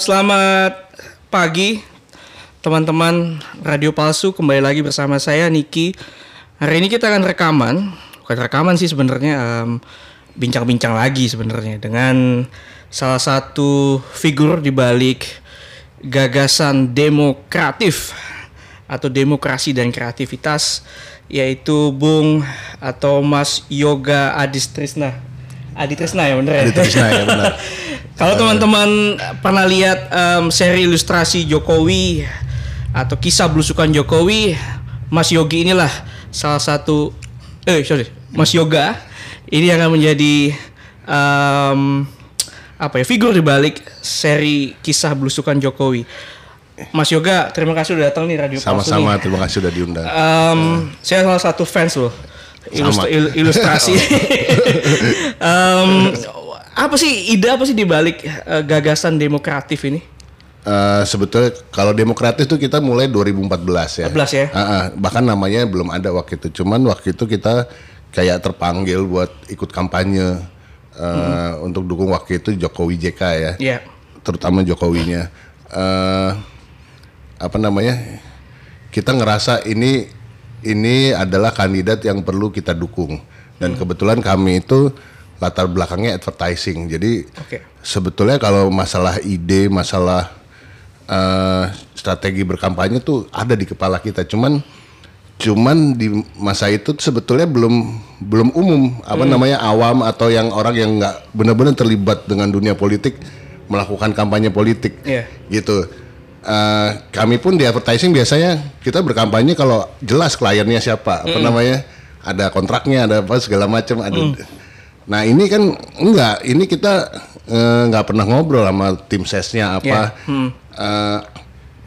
Selamat pagi teman-teman Radio Palsu kembali lagi bersama saya Niki. Hari ini kita akan rekaman, bukan rekaman sih sebenarnya em, bincang-bincang lagi sebenarnya dengan salah satu figur di balik gagasan demokratif atau demokrasi dan kreativitas yaitu Bung atau Mas Yoga Adis Trisna. Adi Trisna ya bener ya? Adi Trisna ya benar. Kalau teman-teman pernah lihat em, seri ilustrasi Jokowi atau kisah belusukan Jokowi, Mas Yogi inilah salah satu eh sorry, Mas Yoga ini akan menjadi em, apa ya figur di balik seri kisah belusukan Jokowi. Mas Yoga, terima kasih udah datang nih Radio. Sama-sama, terima kasih sudah diundang. Em, Saya salah satu fans loh ilust- il- ilustrasi. Em, apa sih ide apa sih dibalik eh, gagasan demokratif ini? Eh, sebetulnya kalau demokratis tuh kita mulai 2014 ya. 14 ya? Ah, ah. bahkan namanya belum ada waktu itu. Cuman waktu itu kita kayak terpanggil buat ikut kampanye eh, untuk dukung waktu itu Jokowi JK ya. Iya. Terutama Jokowinya. Eh, apa namanya? Kita ngerasa ini ini adalah kandidat yang perlu kita dukung. Dan kebetulan kami itu latar belakangnya advertising. Jadi Oke. sebetulnya kalau masalah ide, masalah eh, strategi berkampanye tuh ada di kepala kita. Cuman cuman di masa itu sebetulnya belum belum umum apa namanya awam atau yang orang yang nggak benar-benar terlibat dengan dunia politik melakukan kampanye politik Iya. gitu. Eh, kami pun di advertising biasanya kita berkampanye kalau jelas kliennya siapa, apa namanya, ada kontraknya, ada apa segala macam, ada. Nah ini kan enggak, ini kita eh, nggak pernah ngobrol sama tim sesnya apa. Eh,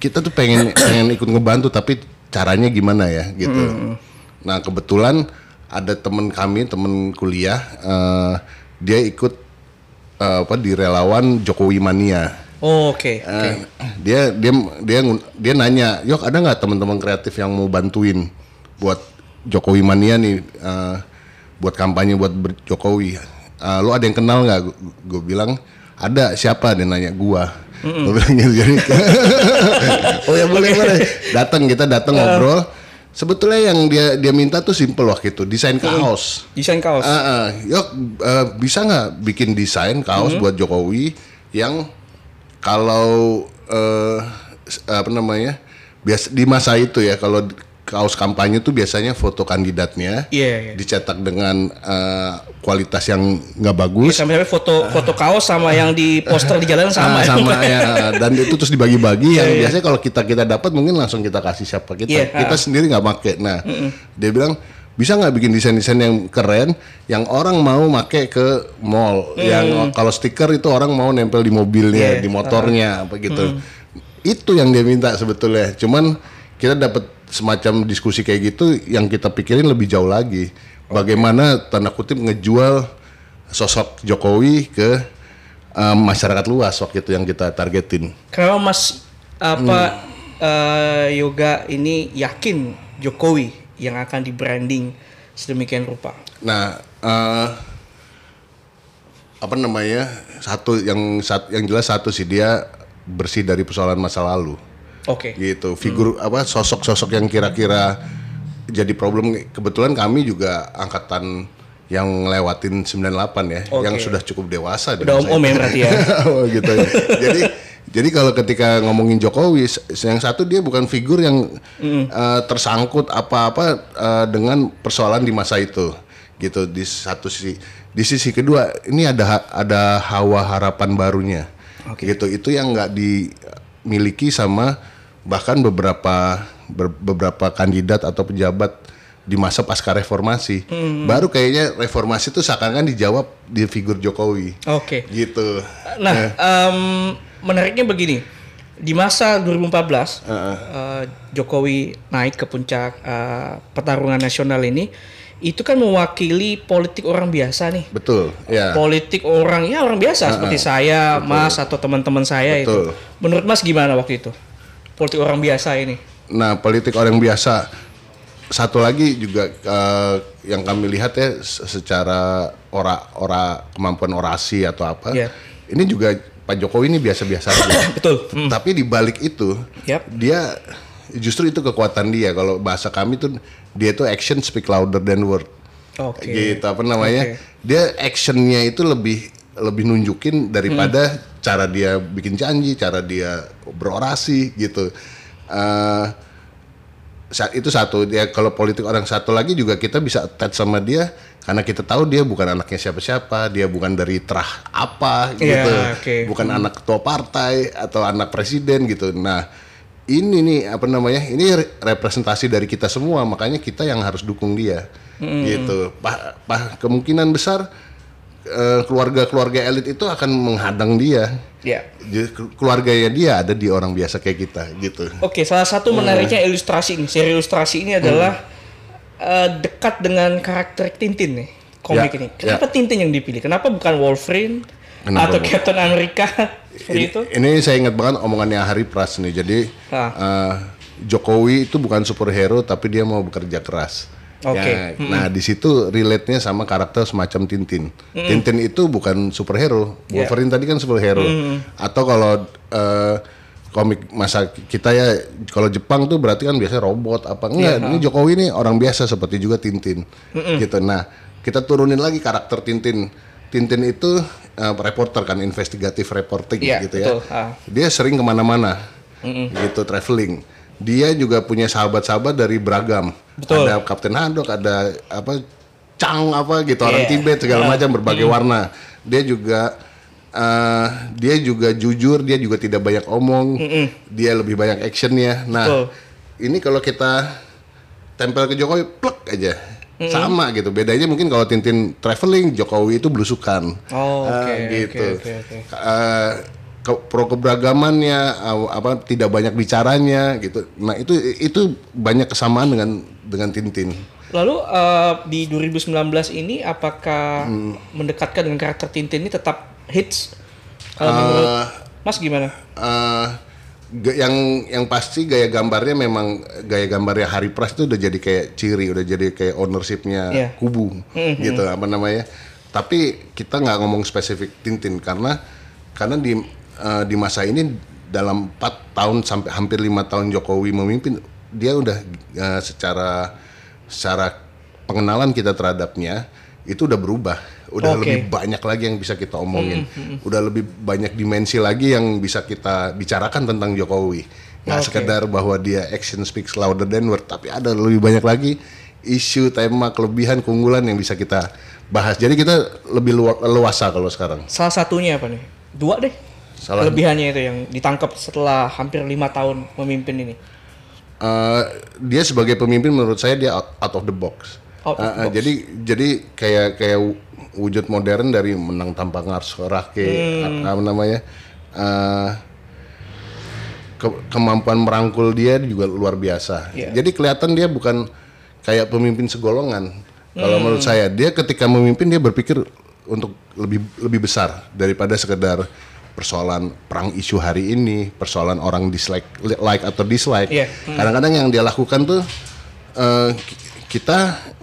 kita tuh pengen pengen ikut ngebantu, tapi caranya gimana ya, gitu. Nah kebetulan ada temen kami, temen kuliah, eh, dia ikut eh, apa di relawan Jokowi Mania. Oh, Oke. oke. Eh, dia dia dia ngun- dia nanya, "Yok, ada nggak teman-teman kreatif yang mau bantuin buat Jokowi mania nih eh, buat kampanye buat Jokowi? Eh, lu ada yang kenal nggak?" Gue bilang, "Ada. Siapa?" Dia nanya gua. Gue bilang gitu. Jadi, oh ya boleh boleh. Datang kita datang ngobrol. Sebetulnya yang dia dia minta tuh simple waktu itu, desain kaos. Desain kaos. Ah, ah. Yok, eh, bisa nggak bikin desain kaos buat Jokowi yang kalau eh, apa namanya biasa di masa itu ya kalau kaos kampanye tuh biasanya foto kandidatnya Iya, iya. dicetak dengan eh, kualitas yang nggak bagus. Sampai-sampai foto foto kaos sama yang di poster di jalan sama. Ah, sama ya dan itu terus dibagi-bagi yang Iya, iya. biasanya kalau kita kita dapat mungkin langsung kita kasih siapa kita Iya, kita ah. sendiri nggak make nah dia bilang bisa nggak bikin desain-desain yang keren yang orang mau make ke mall? Yang kalau stiker itu orang mau nempel di mobilnya Iya, di motornya apa gitu. Itu yang dia minta sebetulnya. Cuman kita dapat semacam diskusi kayak gitu yang kita pikirin lebih jauh lagi. Bagaimana tanda kutip ngejual sosok Jokowi ke eh, masyarakat luas waktu itu yang kita targetin. Kenapa Mas apa eh, Yoga ini yakin Jokowi yang akan di branding sedemikian rupa? Nah, eh, apa namanya? Satu yang sat- yang jelas satu sih dia bersih dari persoalan masa lalu. Oke. Gitu. Figur apa sosok-sosok yang kira-kira jadi problem kebetulan kami juga angkatan yang lewatin 98 ya, Oke. yang sudah cukup dewasa Udah om-om ya berarti ya. oh gitu ya. jadi jadi kalau ketika ngomongin Jokowi yang satu dia bukan figur yang eh, tersangkut apa-apa eh, dengan persoalan di masa itu gitu di satu sisi di sisi kedua ini ada ada hawa harapan barunya gitu itu yang nggak dimiliki sama bahkan beberapa ber- beberapa kandidat atau pejabat di masa pasca reformasi baru kayaknya reformasi itu seakan-akan dijawab di figur Jokowi Oke. gitu Nah, em, menariknya begini. Di masa 2014, eh, Jokowi naik ke puncak eh, pertarungan nasional ini, itu kan mewakili politik orang biasa nih. betul ya Politik orang ya orang biasa seperti saya, Mas atau teman-teman saya Betul. itu. Menurut Mas gimana waktu itu? Politik orang biasa ini. nah politik orang biasa satu lagi juga eh, yang kami lihat ya se- secara ora ora kemampuan orasi atau apa. Iya. Ini juga Pak Jokowi ini biasa-biasa aja. Betul. Hmm. Tapi di balik itu Yap. dia justru itu kekuatan dia. Kalau bahasa kami tuh dia tuh action speak louder than word. Oke. Gitu apa namanya? Oke. Dia actionnya itu lebih lebih nunjukin daripada cara dia bikin janji, cara dia berorasi gitu. Eh, saat itu satu. Dia kalau politik orang satu lagi juga kita bisa attach sama dia karena kita tahu dia bukan anaknya siapa-siapa dia bukan dari terah apa Iya, gitu. oke. bukan anak ketua partai atau anak presiden gitu. Nah ini nih apa namanya ini re- representasi dari kita semua makanya kita yang harus dukung dia. Gitu. Pa, pa- kemungkinan besar keluarga-keluarga elit itu akan menghadang dia Ya. Jadi, keluarganya dia ada di orang biasa kayak kita gitu Oke, salah satu menariknya ilustrasi ini. Seri ilustrasi ini adalah eh, dekat dengan karakter Tintin nih, komik Ya, ini. Kenapa ya. Tintin yang dipilih? Kenapa bukan Wolverine Kenapa atau bu- Captain America ini, itu? ini saya ingat banget omongannya Hari Pras nih. Jadi Ah. eh, Jokowi itu bukan superhero tapi dia mau bekerja keras. Oke. Ya, Nah di situ relate-nya sama karakter semacam Tintin. Tintin itu bukan superhero. Ya. Wolverine tadi kan superhero. Atau kalau eh, komik masa kita ya kalau Jepang tuh berarti kan biasanya robot apa enggak? Ini Jokowi ini orang biasa seperti juga Tintin. Gitu. Nah kita turunin lagi karakter Tintin. Tintin itu eh, reporter kan, investigatif reporting Iya, gitu ya. betul. Ah. Dia sering ke mana-mana, gitu traveling. Dia juga punya sahabat-sahabat dari beragam. Betul. Ada Kapten Haddock, ada apa Chang apa gitu orang Iya. Tibet segala macam berbagai warna. Dia juga eh, dia juga jujur, dia juga tidak banyak omong, dia lebih banyak actionnya. Nah, Betul. ini kalau kita tempel ke Jokowi, plek aja. Sama gitu. Bedanya mungkin kalau Tintin traveling, Jokowi itu belusukan. Oh, Ah, oke, gitu. oke, oke, oke. Eh, ke- pro keberagamannya apa tidak banyak bicaranya gitu. Nah, itu itu banyak kesamaan dengan dengan Tintin. Lalu eh, di 2019 ini apakah Hmm. mendekatkan dengan karakter Tintin ini tetap hits? Kalau menurut Eh, Mas gimana? eh, ga- yang yang pasti gaya gambarnya memang gaya gambarnya Hari Pras itu udah jadi kayak ciri, udah jadi kayak ownershipnya Iya. kubu, gitu apa namanya. Tapi kita nggak ngomong spesifik Tintin karena karena di eh, di masa ini dalam 4 tahun sampai hampir lima tahun Jokowi memimpin, dia udah eh, secara secara pengenalan kita terhadapnya itu udah berubah, udah Oke. lebih banyak lagi yang bisa kita omongin. Udah lebih banyak dimensi lagi yang bisa kita bicarakan tentang Jokowi. Nggak Oke. sekedar bahwa dia action speaks louder than word, tapi ada lebih banyak lagi isu, tema, kelebihan, keunggulan yang bisa kita bahas. Jadi kita lebih leluasa kalau sekarang. Salah satunya apa nih? Dua deh. Salah- Kelebihannya itu yang ditangkap setelah hampir lima tahun memimpin ini. Eh, dia sebagai pemimpin menurut saya dia out, out of the box. Out of Eh, the eh, box. Jadi jadi kayak kayak wujud modern dari menang tanpa ngarso rake Hmm. apa namanya eh, ke- kemampuan merangkul dia juga luar biasa. Iya. Jadi kelihatan dia bukan kayak pemimpin segolongan. Kalau Hmm. menurut saya dia ketika memimpin dia berpikir untuk lebih lebih besar daripada sekedar persoalan perang isu hari ini, persoalan orang dislike like atau dislike. Iya. Kadang-kadang yang dia lakukan tuh eh, ki- kita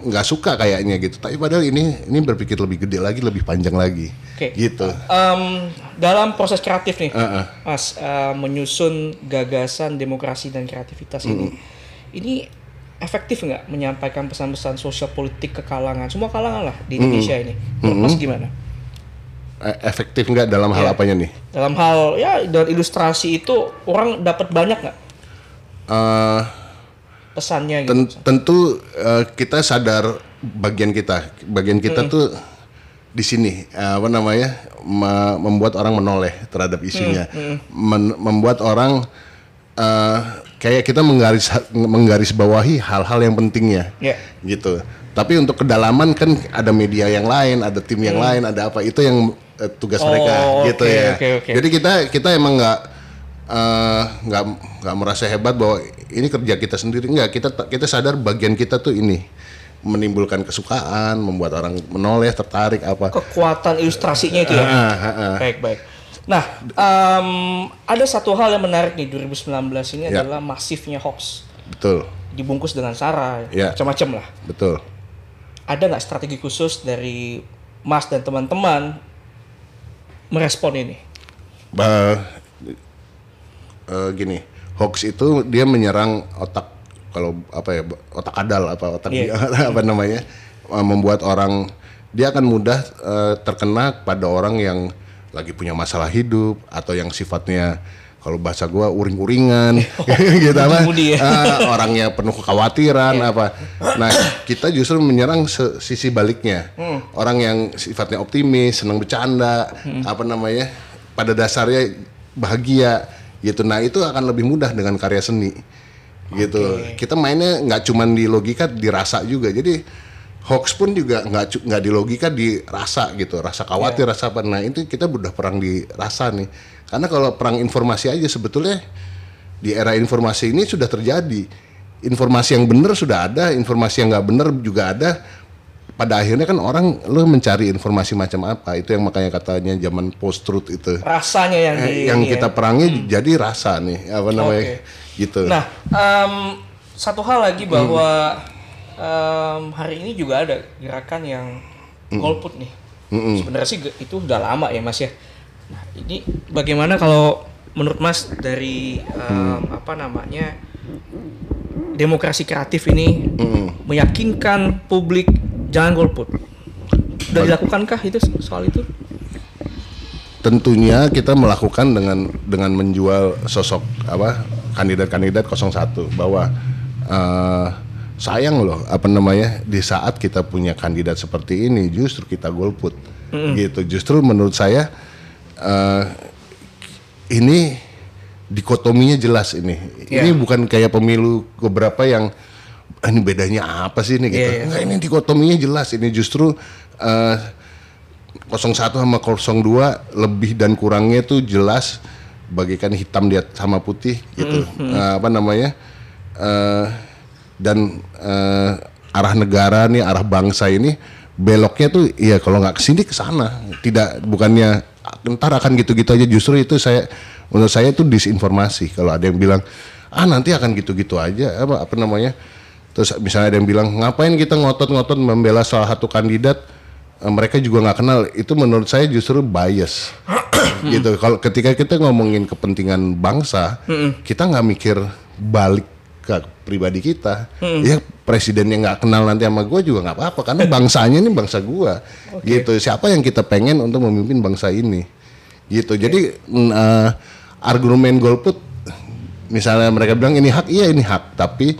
nggak suka kayaknya gitu. Tapi padahal ini ini berpikir lebih gede lagi, lebih panjang lagi. Oke. Gitu. Em, dalam proses kreatif nih, Heeh. Mas, eh, menyusun gagasan demokrasi dan kreativitas ini, Hmm. ini efektif nggak menyampaikan pesan-pesan sosial politik ke kalangan, semua kalangan lah Hmm. di Indonesia ini? Menurut Mas gimana? Eh, efektif nggak dalam hal Iya. apanya nih? Dalam hal ya dari ilustrasi itu orang dapat banyak nggak Eh, pesannya gitu? ten- tentu eh, kita sadar bagian kita, bagian kita tuh di sini eh, apa namanya me- membuat orang menoleh terhadap isunya, Men- membuat orang eh, kayak kita menggaris menggaris bawahi hal-hal yang pentingnya, Ya. gitu. Tapi untuk kedalaman kan ada media yang lain, ada tim yang lain, ada apa itu yang eh, tugas Hmm. Oh, mereka, gitu oke, ya. oke, oke. Jadi kita kita emang nggak eh, nggak nggak merasa hebat bahwa ini kerja kita sendiri nggak kita kita sadar bagian kita tuh ini menimbulkan kesukaan membuat orang menoleh tertarik apa Kekuatan ilustrasinya itu ya. Ah, ah, ah. Baik baik. Nah, em, ada satu hal yang menarik nih 2019 ini Ya. adalah masifnya hoax. betul dibungkus dengan sara, Iya. macam-macam lah. betul. Ada nggak strategi khusus dari Mas dan teman-teman merespon ini? Bah, eh, gini, hoax itu dia menyerang otak kalau apa ya otak kadal apa otak Iya. apa namanya eh, membuat orang dia akan mudah eh, terkena pada orang yang lagi punya masalah hidup atau yang sifatnya kalau bahasa gua uring-uringan. Gitu apa? Ya. Ah, orangnya penuh kekhawatiran apa. Nah kita justru menyerang sisi baliknya. Orang yang sifatnya optimis senang bercanda apa namanya pada dasarnya bahagia gitu. Nah itu akan lebih mudah dengan karya seni gitu. Kita mainnya nggak cuman di logika dirasa juga. Jadi hoax pun juga nggak nggak di logika dirasa gitu. Rasa khawatir rasa apa. Nah itu kita udah perang di rasa nih karena kalau perang informasi aja sebetulnya di era informasi ini sudah terjadi. Informasi yang benar sudah ada informasi yang nggak benar juga ada. Pada akhirnya kan orang lo mencari informasi macam apa? Itu yang makanya katanya zaman post truth itu. Rasanya yang di Eh, yang ini ya. kita perangi jadi rasa nih apa namanya? Gitu. Nah, em, satu hal lagi bahwa em, hari ini juga ada gerakan yang golput nih. Sebenarnya sih itu udah lama ya Mas ya. Nah, ini bagaimana kalau menurut Mas dari em, apa namanya demokrasi kreatif ini meyakinkan publik jangan golput? Sudah dilakukankah itu soal itu? tentunya kita melakukan dengan dengan menjual sosok apa kandidat-kandidat 01 bahwa eh, sayang loh apa namanya di saat kita punya kandidat seperti ini justru kita golput gitu justru menurut saya eh, ini dikotominya jelas ini. Ini Iya. bukan kayak pemilu beberapa yang "Ah, ini bedanya apa sih ini? Gitu. Iya, iya. Nggak, ini dikotominya jelas. Ini justru eh, 01 sama 02 lebih dan kurangnya tuh jelas bagikan hitam dia sama putih gitu. Eh, apa namanya? Eh, dan eh, arah negara nih arah bangsa ini beloknya tuh ya kalau nggak ke sini ke sana tidak bukannya ntar akan gitu-gitu aja. Justru itu saya menurut saya itu disinformasi. Kalau ada yang bilang ah nanti akan gitu-gitu aja. Apa apa namanya? Terus misalnya ada yang bilang ngapain kita ngotot-ngotot membela salah satu kandidat eh, mereka juga nggak kenal. Itu menurut saya justru bias. Gitu. Kalau ketika kita ngomongin kepentingan bangsa kita nggak mikir balik ke pribadi kita ya presiden yang nggak kenal nanti sama gue juga nggak apa-apa karena bangsanya ini bangsa gue gitu. Siapa yang kita pengen untuk memimpin bangsa ini? Gitu. Jadi mm, eh, argumen golput misalnya mereka bilang ini hak. Iya ini hak. Tapi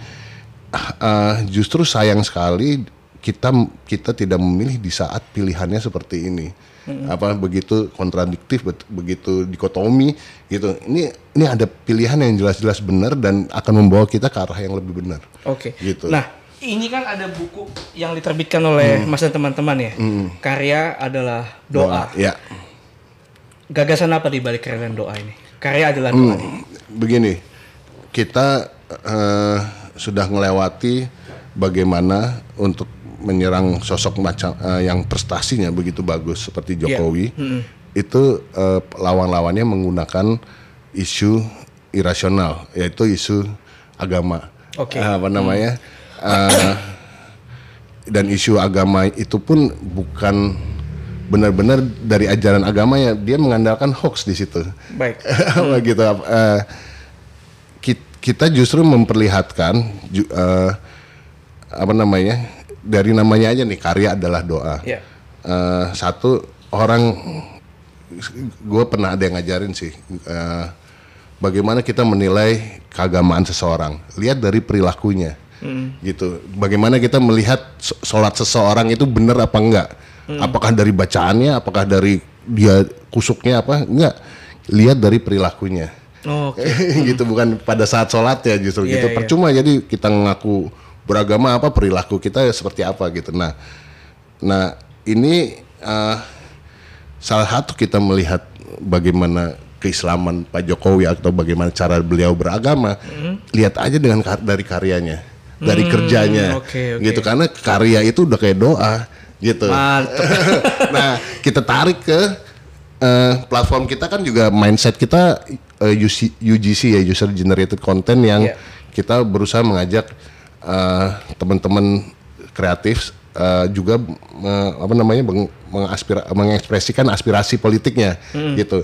eh, justru sayang sekali kita kita tidak memilih di saat pilihannya seperti ini apa begitu kontradiktif begitu dikotomi gitu ini ini ada pilihan yang jelas-jelas benar dan akan membawa kita ke arah yang lebih benar Oke. Gitu. Nah, ini kan ada buku yang diterbitkan oleh Mas dan teman-teman ya. Karya adalah doa. ya Gagasan apa di balik karya dan doa ini? Karya adalah doa. nih. begini kita eh, sudah melewati bagaimana untuk menyerang sosok macam eh, yang prestasinya begitu bagus seperti Jokowi itu eh, lawan-lawannya menggunakan isu irasional yaitu isu agama. Oke. Eh, apa namanya? Eh, dan isu agama itu pun bukan benar-benar dari ajaran agama ya dia mengandalkan hoax di situ. Baik. Apa gitu kit- kita justru memperlihatkan eh, apa namanya dari namanya aja nih karya adalah doa. Ya. Eh, satu orang gue pernah ada yang ngajarin sih eh, bagaimana kita menilai keagamaan seseorang. Lihat dari perilakunya. Gitu. Bagaimana kita melihat sholat seseorang itu benar apa enggak? Apakah dari bacaannya apakah dari dia kusuknya apa? Enggak. Lihat dari perilakunya. Oh, Oke. gitu bukan pada saat sholat ya justru Iya, gitu iya. percuma jadi kita ngaku beragama apa perilaku kita seperti apa gitu nah nah ini eh, salah satu kita melihat bagaimana keislaman Pak Jokowi atau bagaimana cara beliau beragama lihat aja dengan kar- dari karyanya dari kerjanya Hmm. oke, oke. gitu karena karya itu udah kayak doa gitu nah kita tarik ke eh, platform kita kan juga mindset kita eh, UC UGC ya user generated content yang Iya. kita berusaha mengajak eh, teman-teman kreatif eh, juga me- apa namanya meng- mengaspira- mengekspresikan aspirasi politiknya gitu.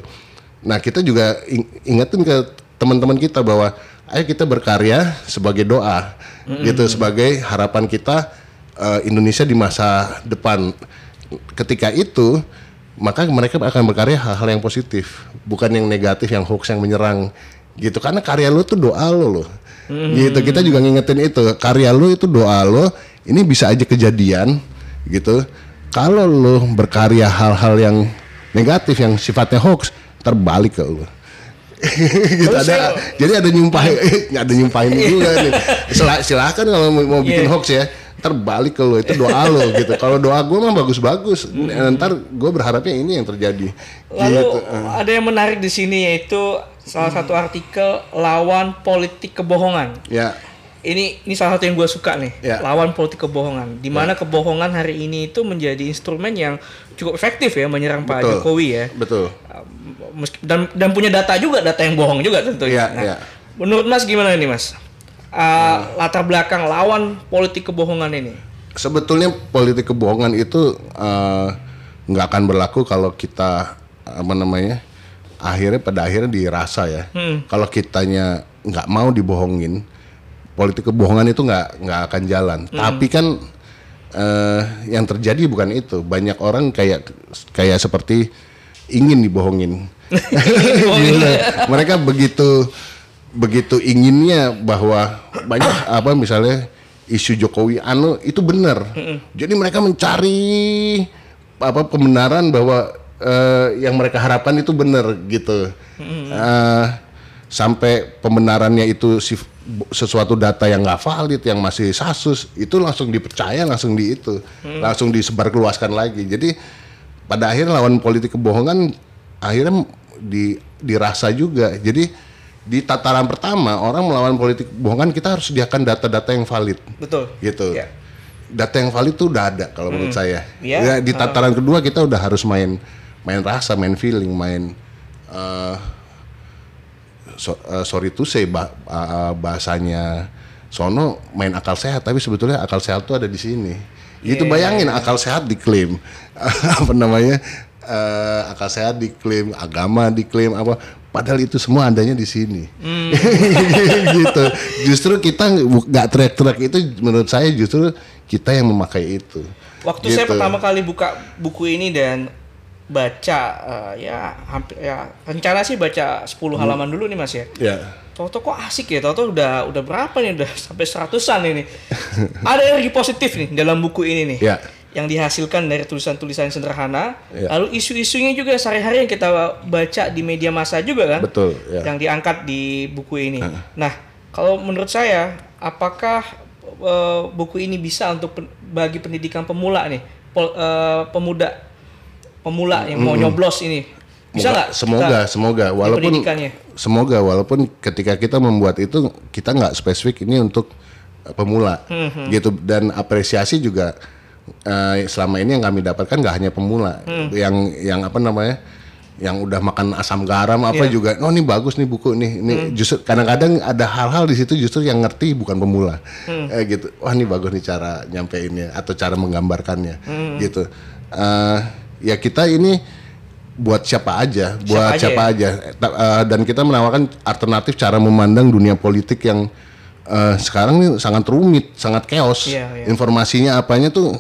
Nah kita juga ing- ingetin ke teman-teman kita bahwa ayo kita berkarya sebagai doa gitu sebagai harapan kita eh, Indonesia di masa depan. Ketika itu maka mereka akan berkarya hal-hal yang positif, bukan yang negatif, yang hoax, yang menyerang gitu. Karena karya lu tuh doa lo loh. Gitu kita juga ngingetin itu karya lu itu doa lo. Ini bisa aja kejadian gitu. Kalau lu berkarya hal-hal yang negatif, yang sifatnya hoax, terbalik ke lu. gitu Terus ada saya- jadi ada nyumpahin ada nyumpahin juga nih Sila- silakan kalau mau, mau bikin Iya. hoax ya terbalik ke lo itu doa lo gitu kalau doa gue mah bagus-bagus ntar gue berharapnya ini yang terjadi Lalu gitu. ada yang menarik di sini yaitu salah satu artikel lawan politik kebohongan. ya Ini ini salah satu yang gue suka nih, Ya. lawan politik kebohongan. Di mana kebohongan hari ini itu menjadi instrumen yang cukup efektif ya menyerang Pak Betul. Jokowi ya. betul dan dan punya data juga, data yang bohong juga tentunya. Iya, Nah, iya. Menurut Mas gimana nih Mas? Uh, latar belakang lawan politik kebohongan ini. sebetulnya politik kebohongan itu eh, nggak akan berlaku kalau kita apa namanya akhirnya pada akhirnya dirasa ya. Kalau kitanya nggak mau dibohongin politik kebohongan itu nggak nggak akan jalan. Tapi kan eh, yang terjadi bukan itu. Banyak orang kayak kayak seperti ingin dibohongin. Gitu. mereka begitu begitu inginnya bahwa banyak apa misalnya isu Jokowi anu itu benar. Jadi mereka mencari apa pembenaran bahwa eh, yang mereka harapkan itu benar gitu. Eh, sampai pembenarannya itu sif- sesuatu data yang nggak valid, yang masih sasus, itu langsung dipercaya, langsung di itu, langsung disebarluaskan lagi. Jadi pada akhirnya lawan politik kebohongan akhirnya di, dirasa juga. Jadi di tataran pertama orang melawan politik kebohongan kita harus sediakan data-data yang valid Betul. gitu. Ya. Data yang valid tuh udah ada kalau menurut saya. Iya. Ya, di tataran kedua kita udah harus main main rasa, main feeling, main eh, so- eh, sorry to say bah- eh, bahasanya Sono main akal sehat tapi sebetulnya akal sehat tuh ada di sini. Itu bayangin akal sehat diklaim apa namanya eh, akal sehat diklaim agama diklaim apa padahal itu semua adanya di sini gitu justru kita nggak teriak-teriak itu menurut saya justru kita yang memakai itu Waktu saya Gitu. pertama kali buka buku ini dan baca eh, ya hampir ya rencana sih baca 10 Hmm. halaman dulu nih Mas ya. ya Toto kok asik ya, Toto udah udah berapa nih udah sampai seratusan ini. Ada energi positif nih dalam buku ini nih. Ya. Yang dihasilkan dari tulisan-tulisan sederhana, Ya. lalu isu-isunya juga sehari-hari yang kita baca di media massa juga kan. betul ya Yang diangkat di buku ini. Nah, kalau menurut saya, apakah eh, buku ini bisa untuk pen- bagi pendidikan pemula nih, Pol- eh, pemuda pemula yang mau nyoblos ini? Bisa nggak? semoga kita- semoga walaupun semoga walaupun ketika kita membuat itu kita nggak spesifik ini untuk eh, pemula Hmm, gitu dan apresiasi juga eh, selama ini yang kami dapatkan nggak hanya pemula Hmm. yang yang apa namanya yang udah makan asam garam apa Iya. juga oh ini bagus nih buku nih ini Hmm. justru kadang-kadang ada hal-hal di situ justru yang ngerti bukan pemula Hmm. Eh, gitu wah ini bagus nih cara nyampeinnya atau cara menggambarkannya Hmm. gitu Eh, ya kita ini buat siapa aja, buat aja siapa aja, Eh, ta- eh, dan kita menawarkan alternatif cara memandang dunia politik yang eh, sekarang ini sangat rumit, sangat chaos. Iya, iya. Informasinya apanya tuh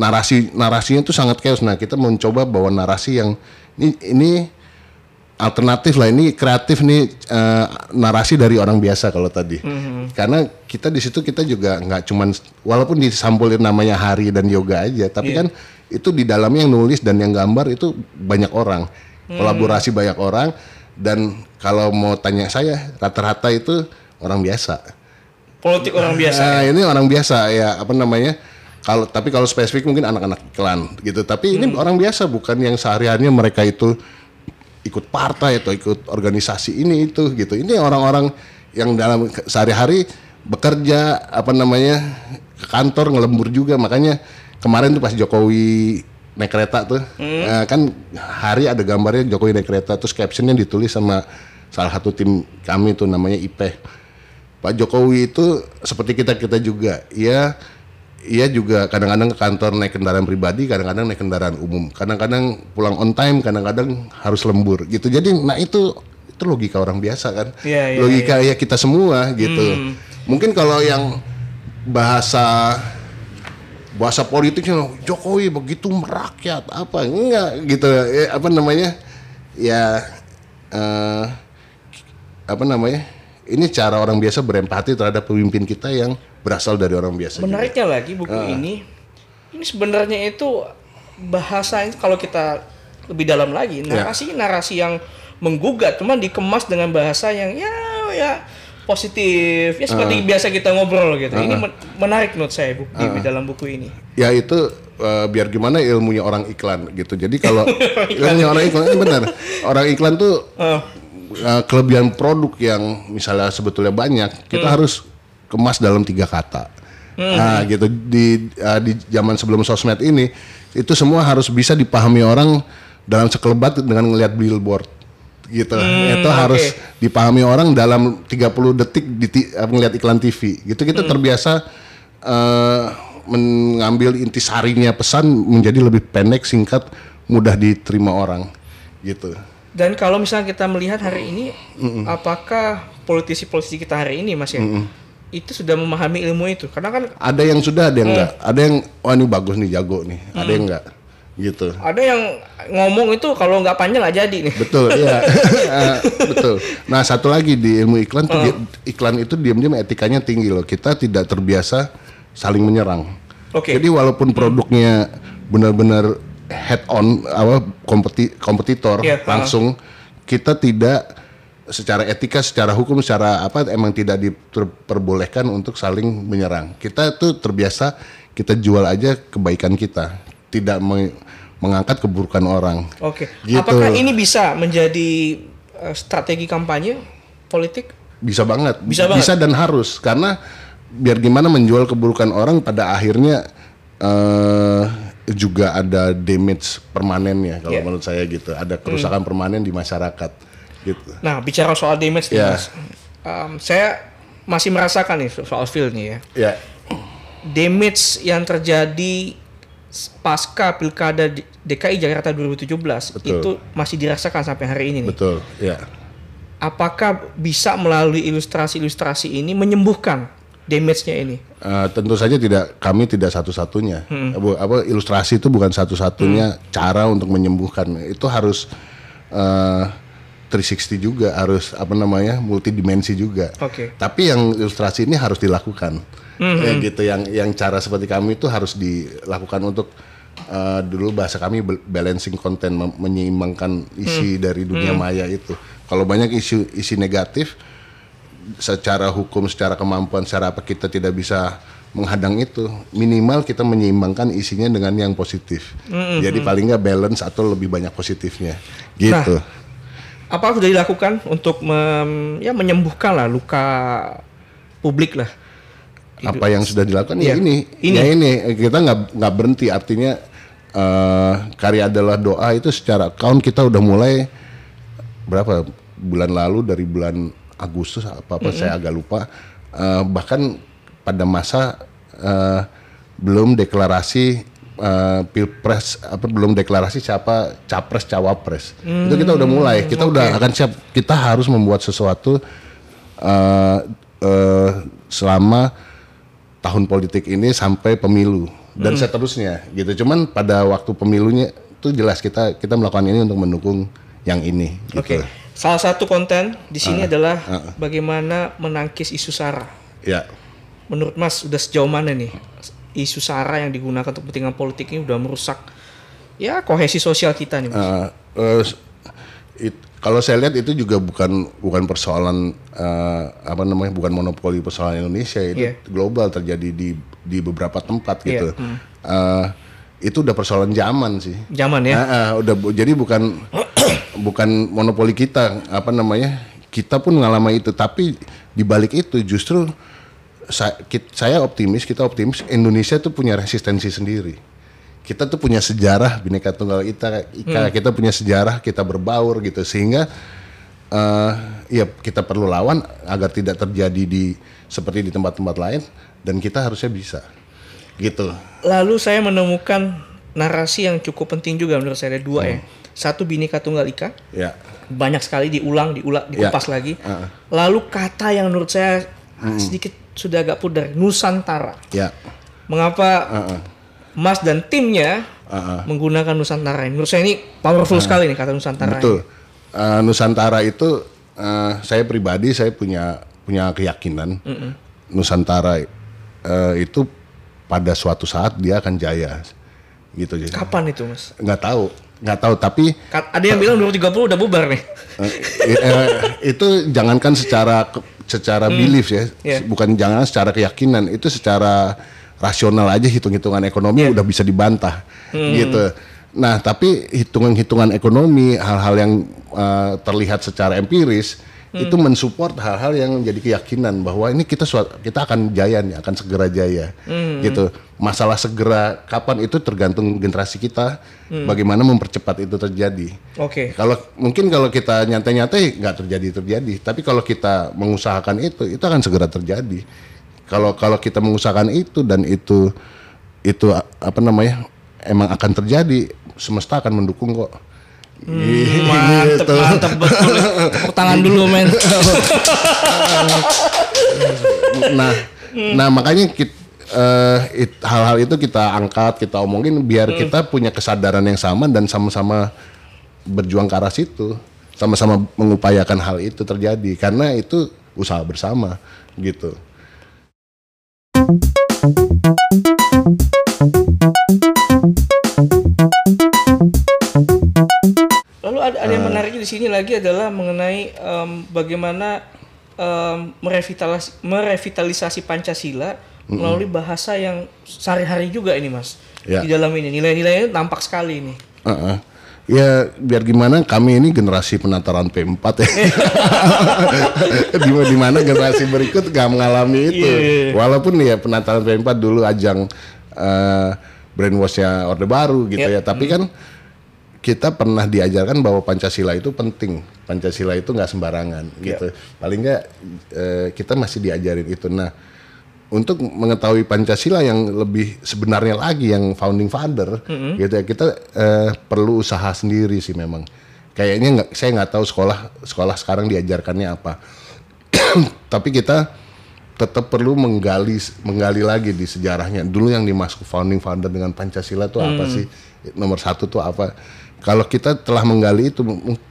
narasi narasinya tuh sangat chaos. Nah kita mencoba bawa narasi yang ini ini alternatif lah ini kreatif nih eh, narasi dari orang biasa kalau tadi karena kita di situ kita juga nggak cuman walaupun disampulin namanya hari dan yoga aja tapi kan itu di dalamnya yang nulis dan yang gambar itu banyak orang kolaborasi banyak orang dan kalau mau tanya saya rata-rata itu orang biasa Politik orang biasa. Nah, ini orang biasa ya apa namanya? Kalau tapi kalau spesifik mungkin anak-anak iklan gitu. Tapi ini orang biasa bukan yang sehari-harinya mereka itu ikut partai atau ikut organisasi ini itu gitu. Ini orang-orang yang dalam sehari-hari bekerja apa namanya ke kantor ngelembur juga. Makanya kemarin tuh pas Jokowi naik kereta tuh eh, kan hari ada gambarnya Jokowi naik kereta terus captionnya ditulis sama salah satu tim kami tuh namanya Ipeh. Pak Jokowi itu seperti kita kita juga, ia ia juga kadang-kadang ke kantor naik kendaraan pribadi, kadang-kadang naik kendaraan umum, kadang-kadang pulang on time, kadang-kadang harus lembur gitu. Jadi, nah itu itu logika orang biasa kan, Iya, iya, logika ya kita semua gitu. Hmm. Mungkin kalau yang bahasa bahasa politiknya Jokowi begitu merakyat apa? Enggak gitu. Eh, apa namanya? Ya eh, apa namanya? Ini cara orang biasa berempati terhadap pemimpin kita yang berasal dari orang biasa juga. Menariknya lagi buku Ah. ini, ini sebenarnya itu bahasa kalau kita lebih dalam lagi Ya. narasi narasi yang menggugat, cuman dikemas dengan bahasa yang ya ya positif, ya Ah. seperti biasa kita ngobrol gitu. Ini men- menarik menurut saya bu, di, Ah. di dalam buku ini. ya itu eh, biar gimana ilmunya orang iklan gitu jadi kalau ilmunya orang iklan ini benar orang iklan tuh Ah. eh, kelebihan produk yang misalnya sebetulnya banyak kita Hmm. harus kemas dalam tiga kata. Nah gitu. Di eh, di zaman sebelum sosmed ini itu semua harus bisa dipahami orang dalam sekelebat dengan ngelihat billboard gitu. Itu harus dipahami orang dalam 30 detik di eh, ngelihat iklan TV gitu kita terbiasa eh, mengambil intisarinya pesan menjadi lebih pendek singkat mudah diterima orang gitu. Dan kalau misalnya kita melihat hari ini, apakah politisi-politisi kita hari ini mas ya, itu sudah memahami ilmu itu? Karena kan ada yang sudah ada yang enggak ada yang oh ini bagus nih jago nih. Ada yang enggak gitu. Ada yang ngomong itu kalau nggak panjang nggak jadi nih. betul iya. Eh, betul. Nah satu lagi di ilmu iklan tuh dia- iklan itu diam-diam etikanya tinggi loh. Kita tidak terbiasa saling menyerang. Oke. jadi walaupun produknya benar-benar head on apa kompeti kompetitor Iya, langsung kita tidak secara etika secara hukum secara apa emang tidak diperbolehkan untuk saling menyerang kita tuh terbiasa kita jual aja kebaikan kita tidak me- mengangkat keburukan orang Oke. Gitu. Apakah ini bisa menjadi eh, strategi kampanye politik? Bisa banget. Bisa banget. dan harus karena biar gimana menjual keburukan orang pada akhirnya eh juga ada damage permanennya kalau Iya. menurut saya gitu. Ada kerusakan permanen di masyarakat gitu. Nah, bicara soal damage nih, Ya. Mas. Em, saya masih merasakan nih so- soal feel nih ya. Ya. Damage yang terjadi pasca Pilkada DKI Jakarta 2017 Betul. itu masih dirasakan sampai hari ini nih. Betul, ya. Apakah bisa melalui ilustrasi-ilustrasi ini menyembuhkan damage-nya ini? Eh, tentu saja tidak kami tidak satu-satunya. Bu- Apa ilustrasi itu bukan satu-satunya cara untuk menyembuhkan. Itu harus eh 360 juga, harus apa namanya? multidimensi juga. Oke. Tapi yang ilustrasi ini harus dilakukan. Ya gitu yang yang cara seperti kami itu harus dilakukan untuk eh, dulu bahasa kami bal- balancing konten menyeimbangkan isi dari dunia maya itu. Kalau banyak isu isi negatif secara hukum, secara kemampuan, secara apa kita tidak bisa menghadang itu. Minimal kita menyeimbangkan isinya dengan yang positif. Jadi paling nggak balance atau lebih banyak positifnya. Gitu. Apa sudah dilakukan untuk mem- ya menyembuhkan lah luka publik lah? apa yang sudah dilakukan ya Iya. ini, Ini. ya ini kita nggak nggak berhenti artinya eh, karya adalah doa itu secara account kita udah mulai berapa bulan lalu dari bulan Agustus apa apa saya agak lupa Eh, bahkan pada masa eh, belum deklarasi eh, pilpres apa belum deklarasi siapa capres cawapres itu kita udah mulai kita udah akan siap kita harus membuat sesuatu eh, eh, selama tahun politik ini sampai pemilu dan seterusnya gitu. Cuman pada waktu pemilunya itu jelas kita kita melakukan ini untuk mendukung yang ini. Gitu. Oke. Salah satu konten di sini adalah bagaimana menangkis isu sara. Ya. Menurut Mas sudah sejauh mana nih isu sara yang digunakan untuk kepentingan politik ini udah merusak ya kohesi sosial kita nih Mas. Eh, eh, it- kalau saya lihat itu juga bukan bukan persoalan eh, apa namanya bukan monopoli persoalan Indonesia itu Iya. global terjadi di di beberapa tempat Iya, gitu. Eh, itu udah persoalan zaman sih. Zaman ya. Ah, ah, udah bu- jadi bukan bukan monopoli kita apa namanya kita pun mengalami itu tapi di balik itu justru sa- kit- saya optimis kita optimis Indonesia tuh punya resistensi sendiri kita tuh punya sejarah bineka tunggal ika, ika kita punya sejarah kita berbaur gitu sehingga eh ya kita perlu lawan agar tidak terjadi di seperti di tempat-tempat lain dan kita harusnya bisa. Gitu. Lalu saya menemukan narasi yang cukup penting juga menurut saya ada dua ya. Satu Bhinneka Tunggal Ika, Ya. banyak sekali diulang, diulang, dikupas Ya. lagi. Heeh. Lalu kata yang menurut saya ah, sedikit sudah agak pudar, Nusantara. Ya. Mengapa Heeh. Mas dan timnya Heeh. menggunakan Nusantara? Menurut saya ini powerful sekali nih kata Nusantara. ini. Betul. Eh, Nusantara itu eh, saya pribadi saya punya punya keyakinan Nusantara eh, itu pada suatu saat dia akan jaya. Gitu jadi. Kapan itu Mas? Nggak tahu, nggak tahu tapi Ada yang bilang 2030 udah bubar nih. eh, eh, itu jangankan secara secara belief ya, Iya. bukan jangan secara keyakinan, itu secara rasional aja hitung-hitungan ekonomi Iya. udah bisa dibantah Hmm. gitu. Nah, tapi hitungan-hitungan ekonomi, hal-hal yang eh, terlihat secara empiris Hmm. itu mensupport hal-hal yang menjadi keyakinan bahwa ini kita suat- kita akan jaya nih, akan segera jaya. Hmm. Gitu. Masalah segera kapan itu tergantung generasi kita Hmm. bagaimana mempercepat itu terjadi. Oke. Kalau mungkin kalau kita nyantai-nyantai nggak terjadi terjadi, tapi kalau kita mengusahakan itu, itu akan segera terjadi. Kalau kalau kita mengusahakan itu dan itu itu apa namanya emang akan terjadi, semesta akan mendukung kok. Hmm, Mantep, Gitu. mantep betul. Tepuk tangan dulu men. Nah, nah makanya kit- eh, it- hal-hal itu kita angkat, kita omongin biar kita punya kesadaran yang sama dan sama-sama berjuang ke arah situ, sama-sama mengupayakan hal itu terjadi karena itu usaha bersama gitu. Lalu ada, ada yang menarik di sini lagi adalah mengenai em, bagaimana em, merevitalis- merevitalisasi Pancasila melalui bahasa yang sehari-hari juga ini mas. Ya. Di dalam ini nilai-nilainya nampak sekali ini. Heeh. Ya biar gimana kami ini generasi penataran P4 ya. di, mana generasi berikut gak mengalami itu. Iya. Walaupun ya penataran P4 dulu ajang eh brainwashnya Orde Baru gitu Iya. ya. Tapi kan kita pernah diajarkan bahwa Pancasila itu penting. Pancasila itu nggak sembarangan Iya. gitu. Paling nggak eh, kita masih diajarin itu. Nah, untuk mengetahui Pancasila yang lebih sebenarnya lagi yang founding father gitu ya kita eh, perlu usaha sendiri sih memang kayaknya nggak saya nggak tahu sekolah sekolah sekarang diajarkannya apa tapi kita tetap perlu menggali menggali lagi di sejarahnya dulu yang dimasuk founding father dengan Pancasila itu apa sih nomor satu tuh apa kalau kita telah menggali itu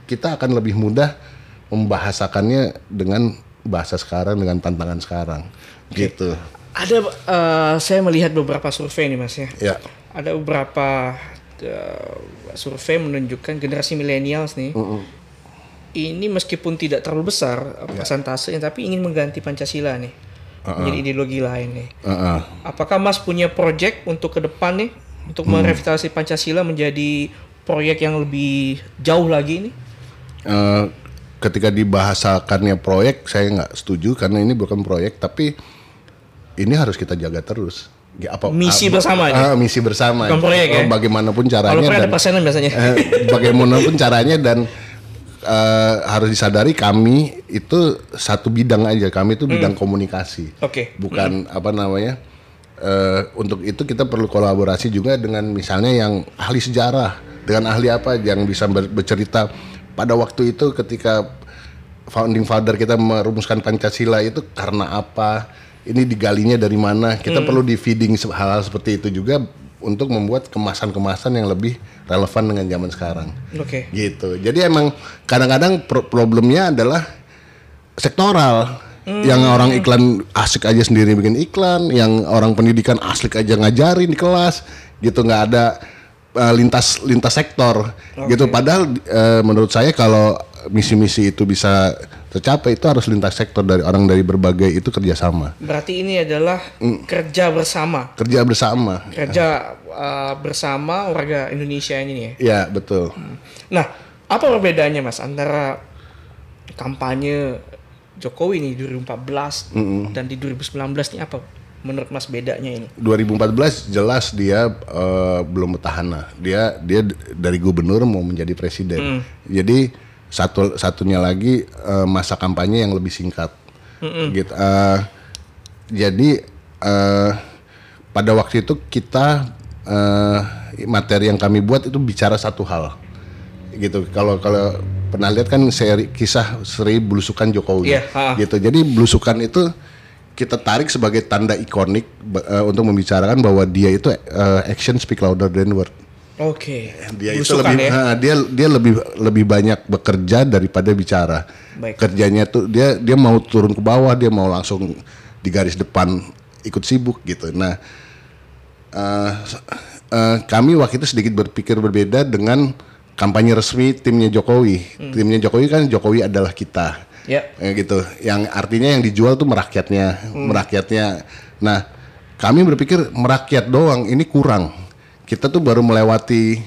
kita akan lebih mudah membahasakannya dengan bahasa sekarang dengan tantangan sekarang gitu Ada eh, saya melihat beberapa survei nih mas ya. ya Ada beberapa eh, survei menunjukkan generasi milenials nih. Ini meskipun tidak terlalu besar eh, persentasenya, tapi ingin mengganti Pancasila nih menjadi ideologi lain nih. Heeh. Apakah Mas punya project untuk ke depan nih untuk merevitalisasi Pancasila menjadi proyek yang lebih jauh lagi nih? Eh, ketika dibahasakannya proyek saya nggak setuju karena ini bukan proyek tapi ini harus kita jaga terus. Ya, apa Misi ah, bersama ini? ah, misi bersama. Bukan proyek ya? Oh, Bagaimanapun caranya Kalau proyek ada dan persenan biasanya. eh, bagaimanapun caranya dan eh, harus disadari kami itu satu bidang aja. Kami itu bidang komunikasi. Oke. Bukan apa namanya? eh, untuk itu kita perlu kolaborasi juga dengan misalnya yang ahli sejarah, dengan ahli apa yang bisa ber- bercerita pada waktu itu ketika founding father kita merumuskan Pancasila itu karena apa? Ini digalinya dari mana? Kita perlu di feeding hal-hal seperti itu juga untuk membuat kemasan-kemasan yang lebih relevan dengan zaman sekarang. Oke. Gitu. Jadi emang kadang-kadang pro- problemnya adalah sektoral. Yang orang iklan asik aja sendiri bikin iklan, yang orang pendidikan asik aja ngajarin di kelas, gitu nggak ada eh, lintas lintas sektor, gitu. Padahal eh, menurut saya kalau misi-misi itu bisa tercapai itu harus lintas sektor dari orang dari berbagai itu kerjasama, Berarti ini adalah kerja bersama. kerja bersama. Kerja uh, bersama warga Indonesia ini ya. Ya betul. Nah, apa perbedaannya Mas antara kampanye Jokowi nih 2014 dan di 2019 nih apa menurut Mas bedanya ini? 2014 jelas dia eh, belum petahana. Dia dia dari gubernur mau menjadi presiden. Jadi satu satunya lagi eh, masa kampanye yang lebih singkat. Gitu. Eh, jadi eh, pada waktu itu kita eh, materi yang kami buat itu bicara satu hal. Gitu. Kalau kalau pernah lihat kan seri kisah seri belusukan Jokowi. Iya, ha. Gitu. Jadi belusukan itu kita tarik sebagai tanda ikonik eh, untuk membicarakan bahwa dia itu eh, action speak louder than word Oke. dia itu Belusukan lebih ya. ha, dia dia lebih lebih banyak bekerja daripada bicara Baik. kerjanya tuh dia dia mau turun ke bawah dia mau langsung di garis depan ikut sibuk gitu nah eh, eh, kami waktu itu sedikit berpikir berbeda dengan kampanye resmi timnya Jokowi Hmm. timnya Jokowi kan Jokowi adalah kita Ya. Eh, gitu. Yang artinya yang dijual tuh merakyatnya Hmm. merakyatnya. Nah kami berpikir merakyat doang ini kurang. Kita tuh baru melewati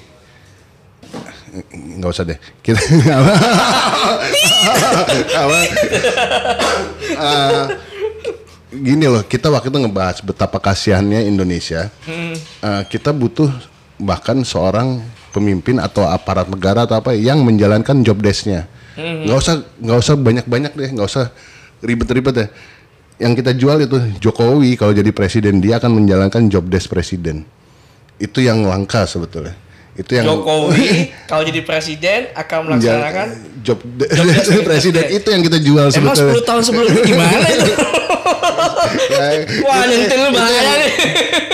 nggak usah deh. Kita apa? Eh, gini loh kita waktu itu ngebahas betapa kasihannya Indonesia. Eh, kita butuh bahkan seorang pemimpin atau aparat negara atau apa yang menjalankan job desk-nya nggak usah nggak usah banyak-banyak deh nggak usah ribet-ribet deh yang kita jual itu Jokowi kalau jadi presiden dia akan menjalankan job desk presiden. Itu yang langka sebetulnya itu yang Jokowi kalau jadi presiden akan melaksanakan job, desk presiden itu yang kita jual Emang sebetulnya 10 tahun sebelumnya gimana itu? Wah nyentil bahaya nih.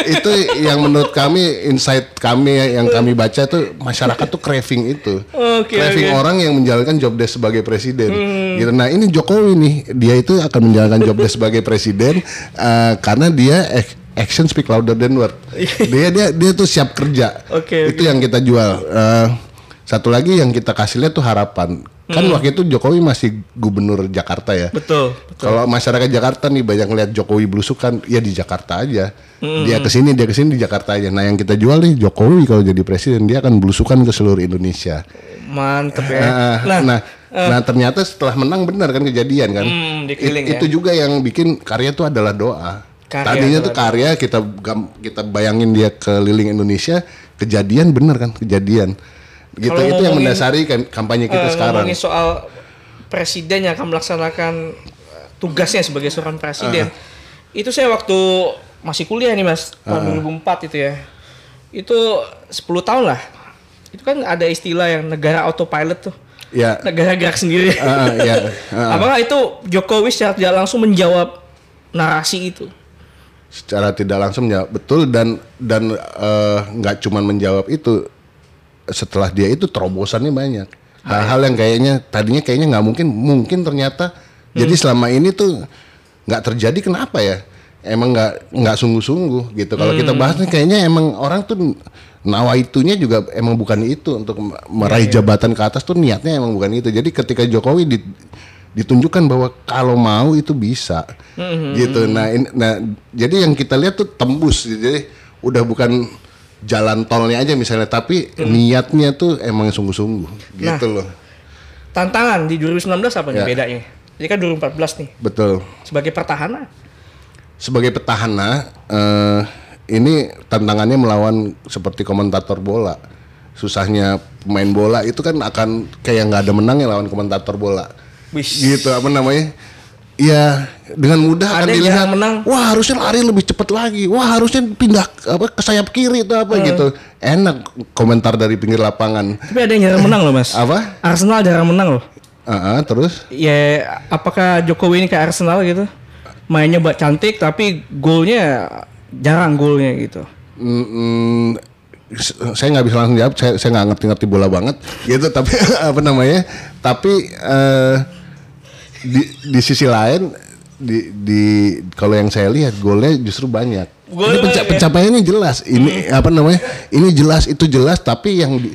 itu yang menurut kami insight kami yang kami baca tuh masyarakat tuh craving itu Oke, craving. Hmm. orang yang menjalankan job desk sebagai presiden gitu nah ini Jokowi nih dia itu akan menjalankan job desk sebagai presiden eh, karena dia ac- action speak louder than word dia dia dia tuh siap kerja Oke, itu yang kita jual Eh, satu lagi yang kita kasih lihat tuh harapan kan Hmm. waktu itu Jokowi masih gubernur Jakarta ya Betul. kalau masyarakat Jakarta nih banyak ngeliat Jokowi belusukan, ya di Jakarta aja. Hmm. Dia ke sini, dia ke sini di Jakarta aja. Nah yang kita jual nih Jokowi kalau jadi presiden dia akan belusukan ke seluruh Indonesia. Mantep ya. Nah, Nah, nah, nah, ternyata setelah menang benar kan kejadian kan. Hmm, It- ya. Itu juga yang bikin karya itu adalah doa. Karya Tadinya tuh karya kita kita bayangin dia keliling Indonesia, kejadian bener kan kejadian. Gitu itu yang mendasari kam- kampanye kita eh, sekarang. soal presiden yang akan melaksanakan tugasnya sebagai seorang presiden. Itu saya waktu masih kuliah nih Mas, tahun 2004 itu ya. Itu 10 tahun lah. Itu kan ada istilah yang negara autopilot tuh. Ya. Negara gerak sendiri. Ah, ya. Ah. Apakah itu Jokowi secara tidak langsung menjawab narasi itu? Secara tidak langsung menjawab betul dan dan eh, nggak cuman menjawab itu setelah dia itu terobosannya banyak. Hal-hal yang kayaknya tadinya kayaknya nggak mungkin mungkin ternyata. Jadi selama ini tuh nggak terjadi kenapa ya? Emang nggak nggak sungguh-sungguh gitu. Kalau kita bahas nih kayaknya emang orang tuh nawa itunya juga emang bukan itu. Untuk meraih jabatan ke atas tuh niatnya emang bukan itu. Jadi ketika Jokowi di, ditunjukkan bahwa kalau mau itu bisa. Gitu. Nah ini- nah jadi yang kita lihat tuh tembus. Jadi udah bukan jalan tolnya aja misalnya tapi niatnya tuh emang sungguh-sungguh. Gitu loh. Tantangan di 2019 apa nih Ya. bedanya? Jadi kan 2014 nih. Betul. Sebagai pertahanan. sebagai petahana eh, ini tantangannya melawan seperti komentator bola. Susahnya pemain bola itu kan akan kayak nggak ada menangnya lawan komentator bola Wis. gitu apa namanya ya dengan mudah akan Ada yang dilihat menang. wah harusnya lari lebih cepat lagi wah harusnya pindah apa ke sayap kiri itu Hmm. apa gitu enak komentar dari pinggir lapangan Tapi ada yang jarang menang loh mas. apa Arsenal jarang menang loh. Ah, ah, terus Ya apakah Jokowi ini kayak Arsenal gitu? Mainnya buat cantik tapi golnya jarang golnya gitu. Mm, mm, saya nggak bisa langsung jawab saya saya nggak ngerti-ngerti bola banget gitu tapi apa namanya tapi eh, di di sisi lain di di kalau yang saya lihat golnya justru banyak Golnya ini penca- ya? pencapaiannya jelas ini apa namanya ini jelas itu jelas tapi yang di,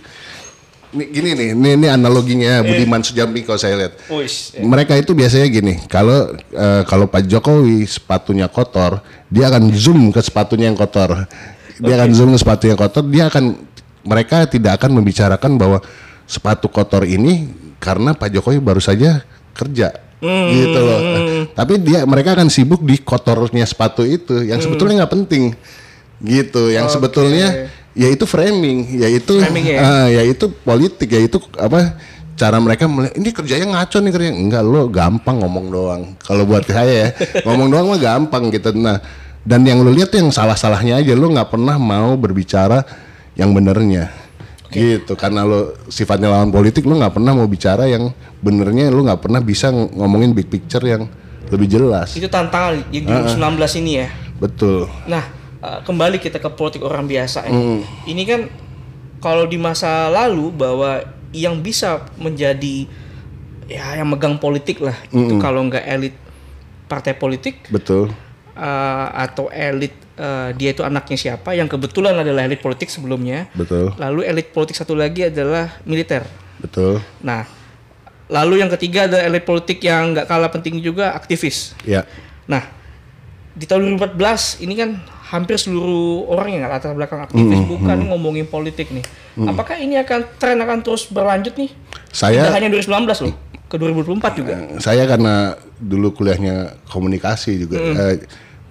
ini, gini nih ini, ini analoginya Budiman Sujambi kalau saya lihat Wis. mereka itu biasanya gini, kalau eh, kalau Pak Jokowi sepatunya kotor, dia akan zoom ke sepatunya yang kotor. Dia akan zoom ke sepatu yang kotor, dia akan mereka tidak akan membicarakan bahwa sepatu kotor ini karena Pak Jokowi baru saja kerja. Gitu loh. Tapi dia mereka akan sibuk di kotornya sepatu itu yang sebetulnya nggak penting. Gitu, yang sebetulnya yaitu framing, yaitu Framing ya? ah, yaitu politik, yaitu apa cara mereka melihat ini kerjanya ngaco nih kerjanya enggak lo gampang ngomong doang. Kalau buat saya ya ngomong doang mah gampang gitu. Nah dan yang lo lihat tuh yang salah-salahnya aja lo nggak pernah mau berbicara yang benernya gitu karena lo sifatnya lawan politik lo nggak pernah mau bicara yang benernya lo nggak pernah bisa ng- ngomongin big picture yang lebih jelas Itu tantangan di 2019 ini ya. betul Nah, eh, kembali kita ke politik orang biasa. ya. Hmm. Ini kan kalau di masa lalu bahwa yang bisa menjadi ya yang megang politik lah itu Hmm. kalau nggak elit partai politik betul eh, atau elit eh, dia itu anaknya siapa yang kebetulan adalah elit politik sebelumnya. betul Lalu elit politik satu lagi adalah militer. betul Nah, lalu yang ketiga adalah elit politik yang nggak kalah penting juga aktivis. ya Nah, di tahun 2014 ini kan hampir seluruh orang yang latar belakang aktivis Hmm, bukan ngomongin politik nih. Apakah ini akan tren akan terus berlanjut nih? saya Tidak hanya 2019 loh, ke 2024 juga. saya karena dulu kuliahnya komunikasi juga eh,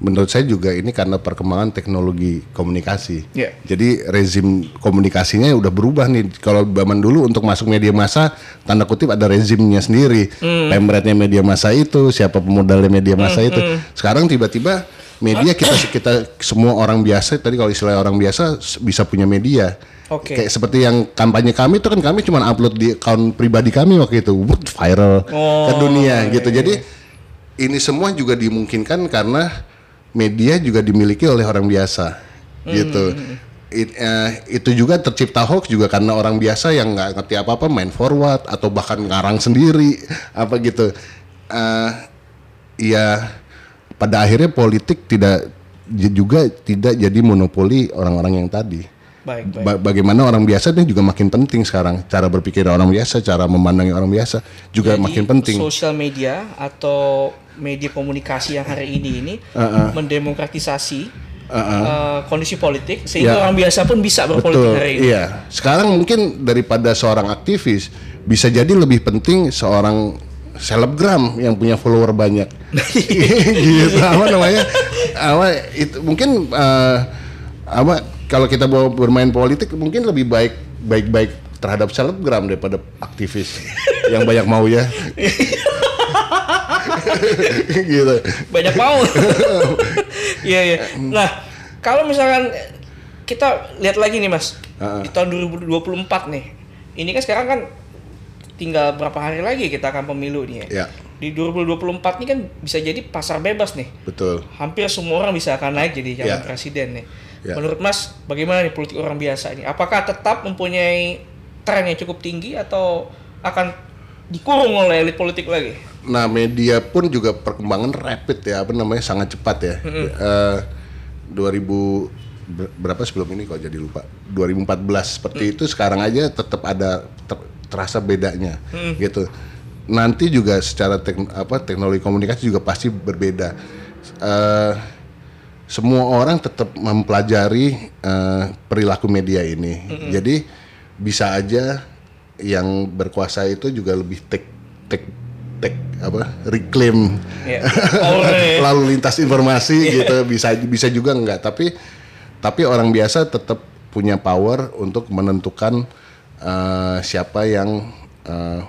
menurut saya juga ini karena perkembangan teknologi komunikasi. Iya. jadi rezim komunikasinya udah berubah nih. Kalau zaman dulu untuk masuk media massa tanda kutip ada rezimnya sendiri. Pemretnya media massa itu siapa pemodalnya media massa itu. sekarang tiba-tiba media kita kita semua orang biasa tadi kalau istilah orang biasa bisa punya media. Oke. Kayak seperti yang kampanye kami itu kan kami cuma upload di akun pribadi kami waktu itu, viral ke Oh, dunia gitu. Jadi ini semua juga dimungkinkan karena media juga dimiliki oleh orang biasa, gitu. It- eh, itu juga tercipta hoax juga karena orang biasa yang nggak ngerti apa-apa main forward atau bahkan ngarang sendiri apa gitu. Eh, ya pada akhirnya politik tidak juga tidak jadi monopoli orang-orang yang tadi. Baik, baik. Ba- bagaimana orang biasa ini juga makin penting sekarang cara berpikir orang biasa cara memandangi orang biasa juga Jadi, makin penting Sosial media atau media komunikasi yang hari ini ini mendemokratisasi eh, kondisi politik sehingga Ya. orang biasa pun bisa berpolitik betul. hari ini. iya. Sekarang mungkin daripada seorang aktivis bisa jadi lebih penting seorang selebgram yang punya follower banyak. Gitu. Apa namanya? Apa itu mungkin eh, apa kalau kita mau bermain politik mungkin lebih baik baik-baik terhadap selebgram daripada aktivis yang banyak mau ya gitu banyak mau. Iya iya. Nah kalau misalkan kita lihat lagi nih mas di tahun 2024 nih, ini kan sekarang kan tinggal berapa hari lagi kita akan pemilu nih ya. ya Di 2024 ini kan bisa jadi pasar bebas nih. betul Hampir semua orang bisa akan naik jadi calon Ya. presiden nih. Ya. Menurut mas bagaimana nih politik orang biasa ini? Apakah tetap mempunyai tren yang cukup tinggi atau akan dikurung oleh elit politik lagi? Nah media pun juga perkembangan rapid ya apa namanya sangat cepat ya. Eh, 2000 ber- berapa sebelum ini kok jadi lupa. 2014 seperti itu sekarang aja tetap ada ter- terasa bedanya gitu. Nanti juga secara tek- apa teknologi komunikasi juga pasti berbeda. Eh, semua orang tetap mempelajari eh, perilaku media ini. Jadi bisa aja yang berkuasa itu juga lebih tek tek tek apa reclaim. Ya. Powernya ya. lalu lintas informasi gitu. Bisa bisa juga enggak. Tapi tapi orang biasa tetap punya power untuk menentukan eh, siapa yang eh,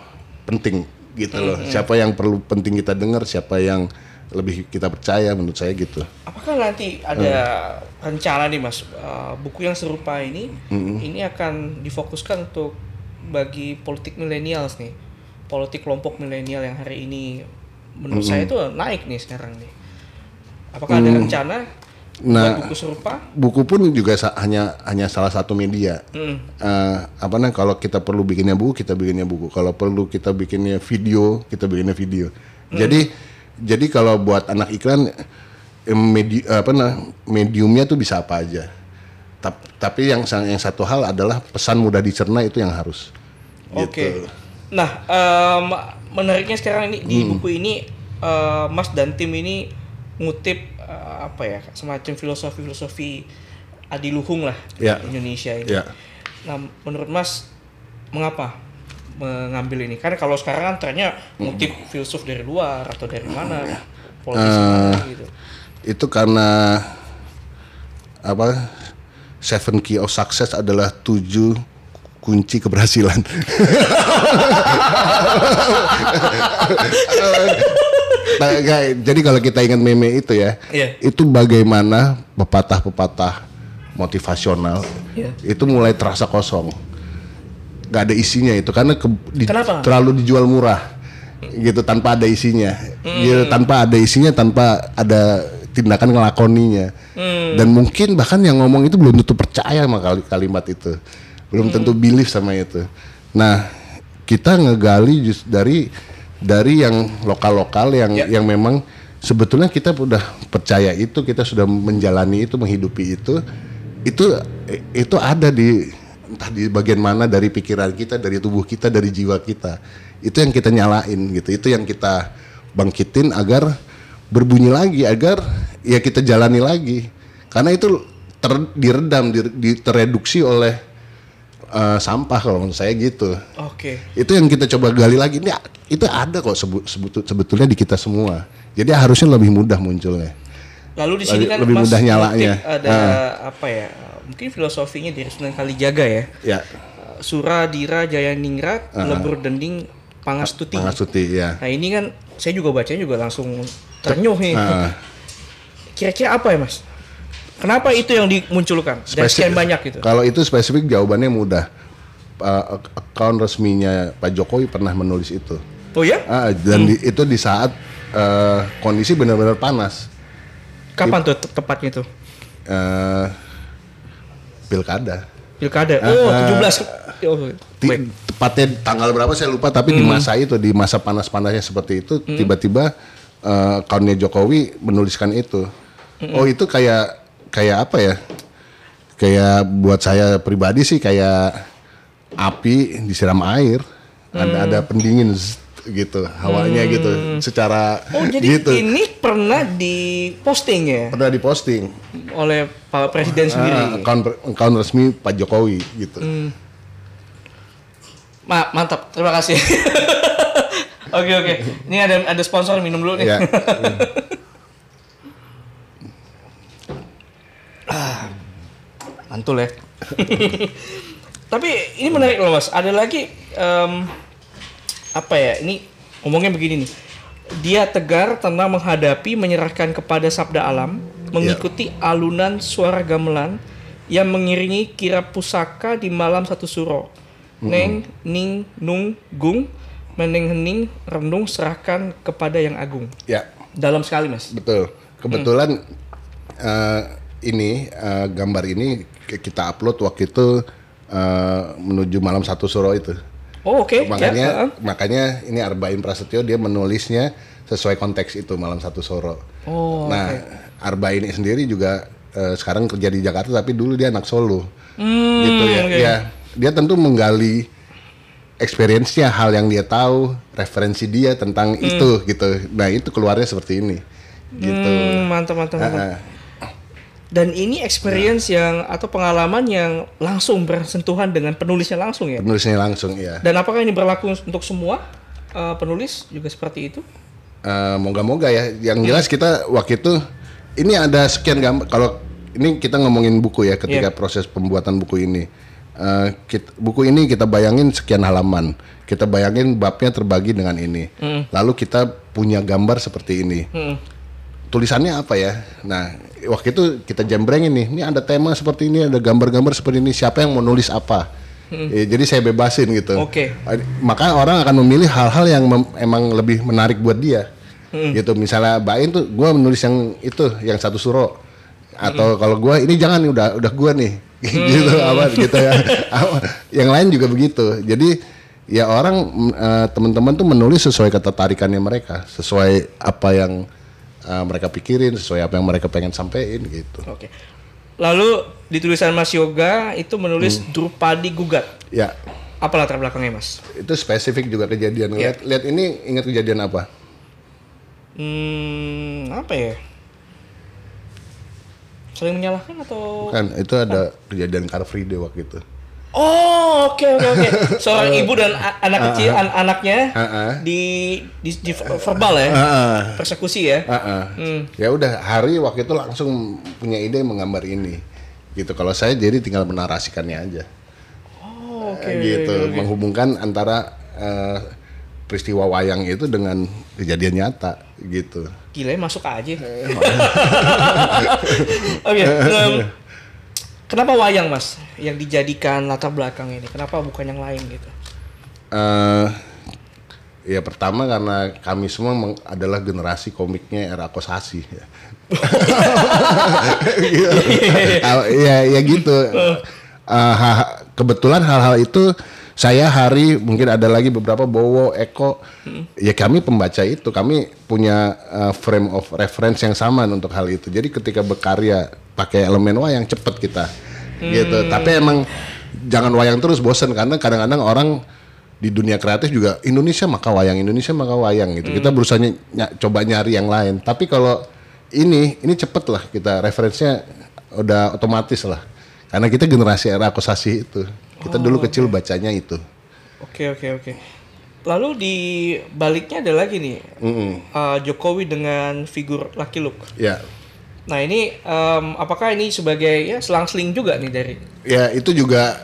penting gitu loh. Siapa yang perlu penting kita dengar siapa yang lebih kita percaya menurut saya gitu. Apakah nanti ada rencana nih mas? Uh, buku yang serupa ini ini akan difokuskan untuk bagi politik milenials nih politik kelompok milenial yang hari ini menurut saya itu naik nih sekarang nih. Apakah ada rencana Nah, buku serupa? buku pun juga hanya hanya salah satu media. Hmm. Eh, apa namanya kalau kita perlu bikinnya buku kita bikinnya buku kalau perlu kita bikinnya video kita bikinnya video jadi jadi kalau buat anak iklan eh, medi, apa nah, mediumnya tuh bisa apa aja tapi yang yang satu hal adalah pesan mudah dicerna itu yang harus Oke. gitu. Nah, em, menariknya sekarang ini Hmm. di buku ini eh, Mas dan tim ini ngutip eh, apa ya semacam filosofi-filosofi adiluhung lah di Indonesia ini. Ya. Nah, menurut Mas mengapa mengambil ini? Karena kalau sekarang kan trennya ngutip filsuf dari luar atau dari mana, politisi mana gitu. itu karena apa seven key of success adalah tujuh kunci keberhasilan. Nah, jadi kalau kita ingat meme itu ya, Iya. itu bagaimana pepatah-pepatah motivasional Iya. itu mulai terasa kosong, nggak ada isinya itu karena ke- di- Kenapa? terlalu dijual murah, gitu tanpa ada isinya, Hmm. Gitu, tanpa ada isinya, tanpa ada tindakan ngelakoninya, Hmm. dan mungkin bahkan yang ngomong itu belum tentu percaya sama kali- kalimat itu, belum tentu belief sama itu. Nah, kita ngegali just dari dari yang lokal-lokal yang Ya. yang memang sebetulnya kita udah percaya itu, kita sudah menjalani itu, menghidupi itu, itu itu ada di entah di bagian mana dari pikiran kita, dari tubuh kita, dari jiwa kita. Itu yang kita nyalain gitu. Itu yang kita bangkitin agar berbunyi lagi, agar ya kita jalani lagi. Karena itu ter- diredam, dir- di- tereduksi oleh eh, sampah kalau menurut saya gitu Oke. itu yang kita coba gali lagi ini itu ada kok sebu- sebutu- sebetulnya di kita semua jadi harusnya lebih mudah munculnya Lalu di sini Lebih- kan lebih Mas mudah nyalanya. ada apa ya? Mungkin filosofinya dari Sunan Kalijaga ya. ya Sura Dira Jaya Ningrat Lebur Dending Pangastuti. Pangastuti ya Nah ini kan saya juga bacanya juga langsung ternyuh nih. Ah. Kira-kira apa ya mas? Kenapa itu yang dimunculkan? Dan Spesifik- sekian banyak gitu. kalau itu spesifik jawabannya mudah Uh, akun resminya Pak Jokowi pernah menulis itu Oh ya? Ah, dan di- itu di saat uh, kondisi benar-benar panas Kapan tuh te- tepatnya tuh? Uh, pilkada Pilkada. Oh, Ah, 17. Oh, Ti- tepatnya tanggal berapa saya lupa tapi di masa itu di masa panas-panasnya seperti itu tiba-tiba kawannya Jokowi menuliskan itu. Oh itu kayak kayak apa ya? Kayak buat saya pribadi sih kayak api disiram air. Ada ada pendingin zzz, gitu hawanya gitu secara Oh, jadi gitu. ini pernah diposting ya? Pernah diposting. Oleh Pak Presiden sendiri. Ah, account account resmi Pak Jokowi gitu. Ma- mantap, terima kasih. Oke oke, ini ada ada sponsor minum dulu nih. ya Mantul ya. Tapi ini menarik loh mas. Ada lagi em, apa ya? Ini ngomongnya begini nih. Dia tegar tentang menghadapi, menyerahkan kepada sabda alam, mengikuti alunan suara gamelan yang mengiringi kira pusaka di malam satu suro. Neng, ning, nung, gung, meneng hening, renung serahkan kepada yang agung. ya Dalam sekali mas. Betul. Kebetulan eh, ini eh, gambar ini kita upload waktu itu eh, menuju malam satu suro itu. Oh oke. Makanya ya, makanya ini Arbain Prasetyo dia menulisnya sesuai konteks itu malam satu suro. Oh, nah Arbain ini sendiri juga eh, sekarang kerja di Jakarta tapi dulu dia anak Solo. Hmm, gitu ya. oke. Ya dia tentu menggali experience-nya hal yang dia tahu, referensi dia tentang itu gitu. Nah, itu keluarnya seperti ini. Gitu. Hmm, mantap mantap mantap. Dan ini experience yang atau pengalaman yang langsung bersentuhan dengan penulisnya langsung ya. penulisnya langsung ya. Dan apakah ini berlaku untuk semua uh, penulis juga seperti itu? Eh, moga-moga ya. Yang jelas kita waktu itu ini ada sekian gambar. Kalau ini kita ngomongin buku ya ketika Iya. proses pembuatan buku ini. Eh, kit- buku ini kita bayangin sekian halaman. Kita bayangin babnya terbagi dengan ini. Lalu kita punya gambar seperti ini. Hmm. Tulisannya apa ya? Nah, waktu itu kita jembrengin nih. Ini ada tema seperti ini, ada gambar-gambar seperti ini. Siapa yang mau nulis apa? Eh, jadi saya bebasin gitu. Oke. Maka orang akan memilih hal-hal yang mem- emang lebih menarik buat dia. Hmm. Gitu. Misalnya Bain tuh gua menulis yang itu, yang satu suro. Atau kalau gua ini jangan nih udah udah gua nih. gitu apa gitu ya. Yang lain juga begitu. Jadi ya orang eh, teman-teman tuh menulis sesuai ketertarikannya mereka, sesuai apa yang eh, mereka pikirin, sesuai apa yang mereka pengen sampein gitu. Oke. Lalu di tulisan Mas Yoga itu menulis Hmm. Drupadi Gugat. Ya, Apa latar belakangnya Mas? itu spesifik juga kejadian. Ya. Lihat, lihat ini ingat kejadian apa? Hmm, apa ya? Saling menyalahkan atau? Kan itu ada kejadian Car Free Day waktu itu. Oh, oke oke oke. Seorang ibu dan anak kecil, an- anaknya Ah, ah. di, di, di verbal ya, Heeh. persekusi ya. Heeh. Hmm. Ya udah hari waktu itu langsung punya ide menggambar ini. Gitu. Kalau saya jadi tinggal menarasikannya aja. Oh, oke Oke, gitu oke. menghubungkan antara eh, peristiwa wayang itu dengan kejadian nyata gitu Gila ya, masuk aja. Oke. em, kenapa wayang mas yang dijadikan latar belakang ini? Kenapa bukan yang lain gitu? eh ya pertama karena kami semua meng- adalah generasi komiknya era kosasi ya. Ah, ya ya gitu Ah, ha- kebetulan hal-hal itu saya hari mungkin ada lagi beberapa Bowo Eko. Ya kami pembaca itu. Kami punya uh, frame of reference yang sama untuk hal itu. Jadi ketika berkarya pakai elemen wayang cepet kita. Gitu. Tapi emang jangan wayang terus bosen. Karena kadang-kadang orang di dunia kreatif juga Indonesia maka wayang Indonesia maka wayang gitu. Kita berusaha ny- coba nyari yang lain. Tapi kalau ini ini cepet lah kita. Referensinya udah otomatis lah. Karena kita generasi era akosasi itu kita dulu kecil bacanya itu. Oke oke oke. Lalu di baliknya ada lagi nih eh, Jokowi dengan figur Lucky Luke. ya. Nah ini em, apakah ini sebagai ya selang-seling juga nih dari ya itu juga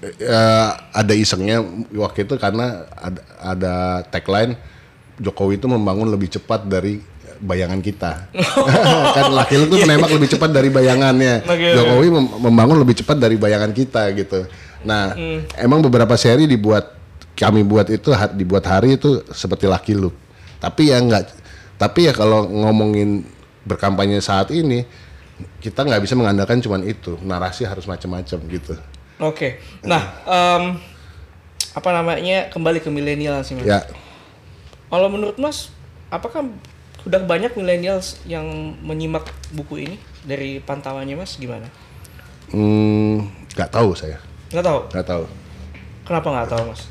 eh, ada isengnya waktu itu karena ada, ada tagline Jokowi itu membangun lebih cepat dari bayangan kita. Kan laki lu tuh menembak lebih cepat dari bayangannya. Oke. Jokowi mem- membangun lebih cepat dari bayangan kita gitu nah emang beberapa seri dibuat kami buat itu dibuat hari itu seperti laki lu tapi ya enggak tapi ya kalau ngomongin berkampanye saat ini kita nggak bisa mengandalkan cuman itu narasi harus macam-macam gitu Oke. Nah, em, apa namanya kembali ke milenial sih mas. ya Kalau menurut mas, apakah sudah banyak milenial yang menyimak buku ini dari pantauannya mas? Gimana? hmm, nggak tahu saya Nggak tahu. nggak tahu. Kenapa nggak tahu mas?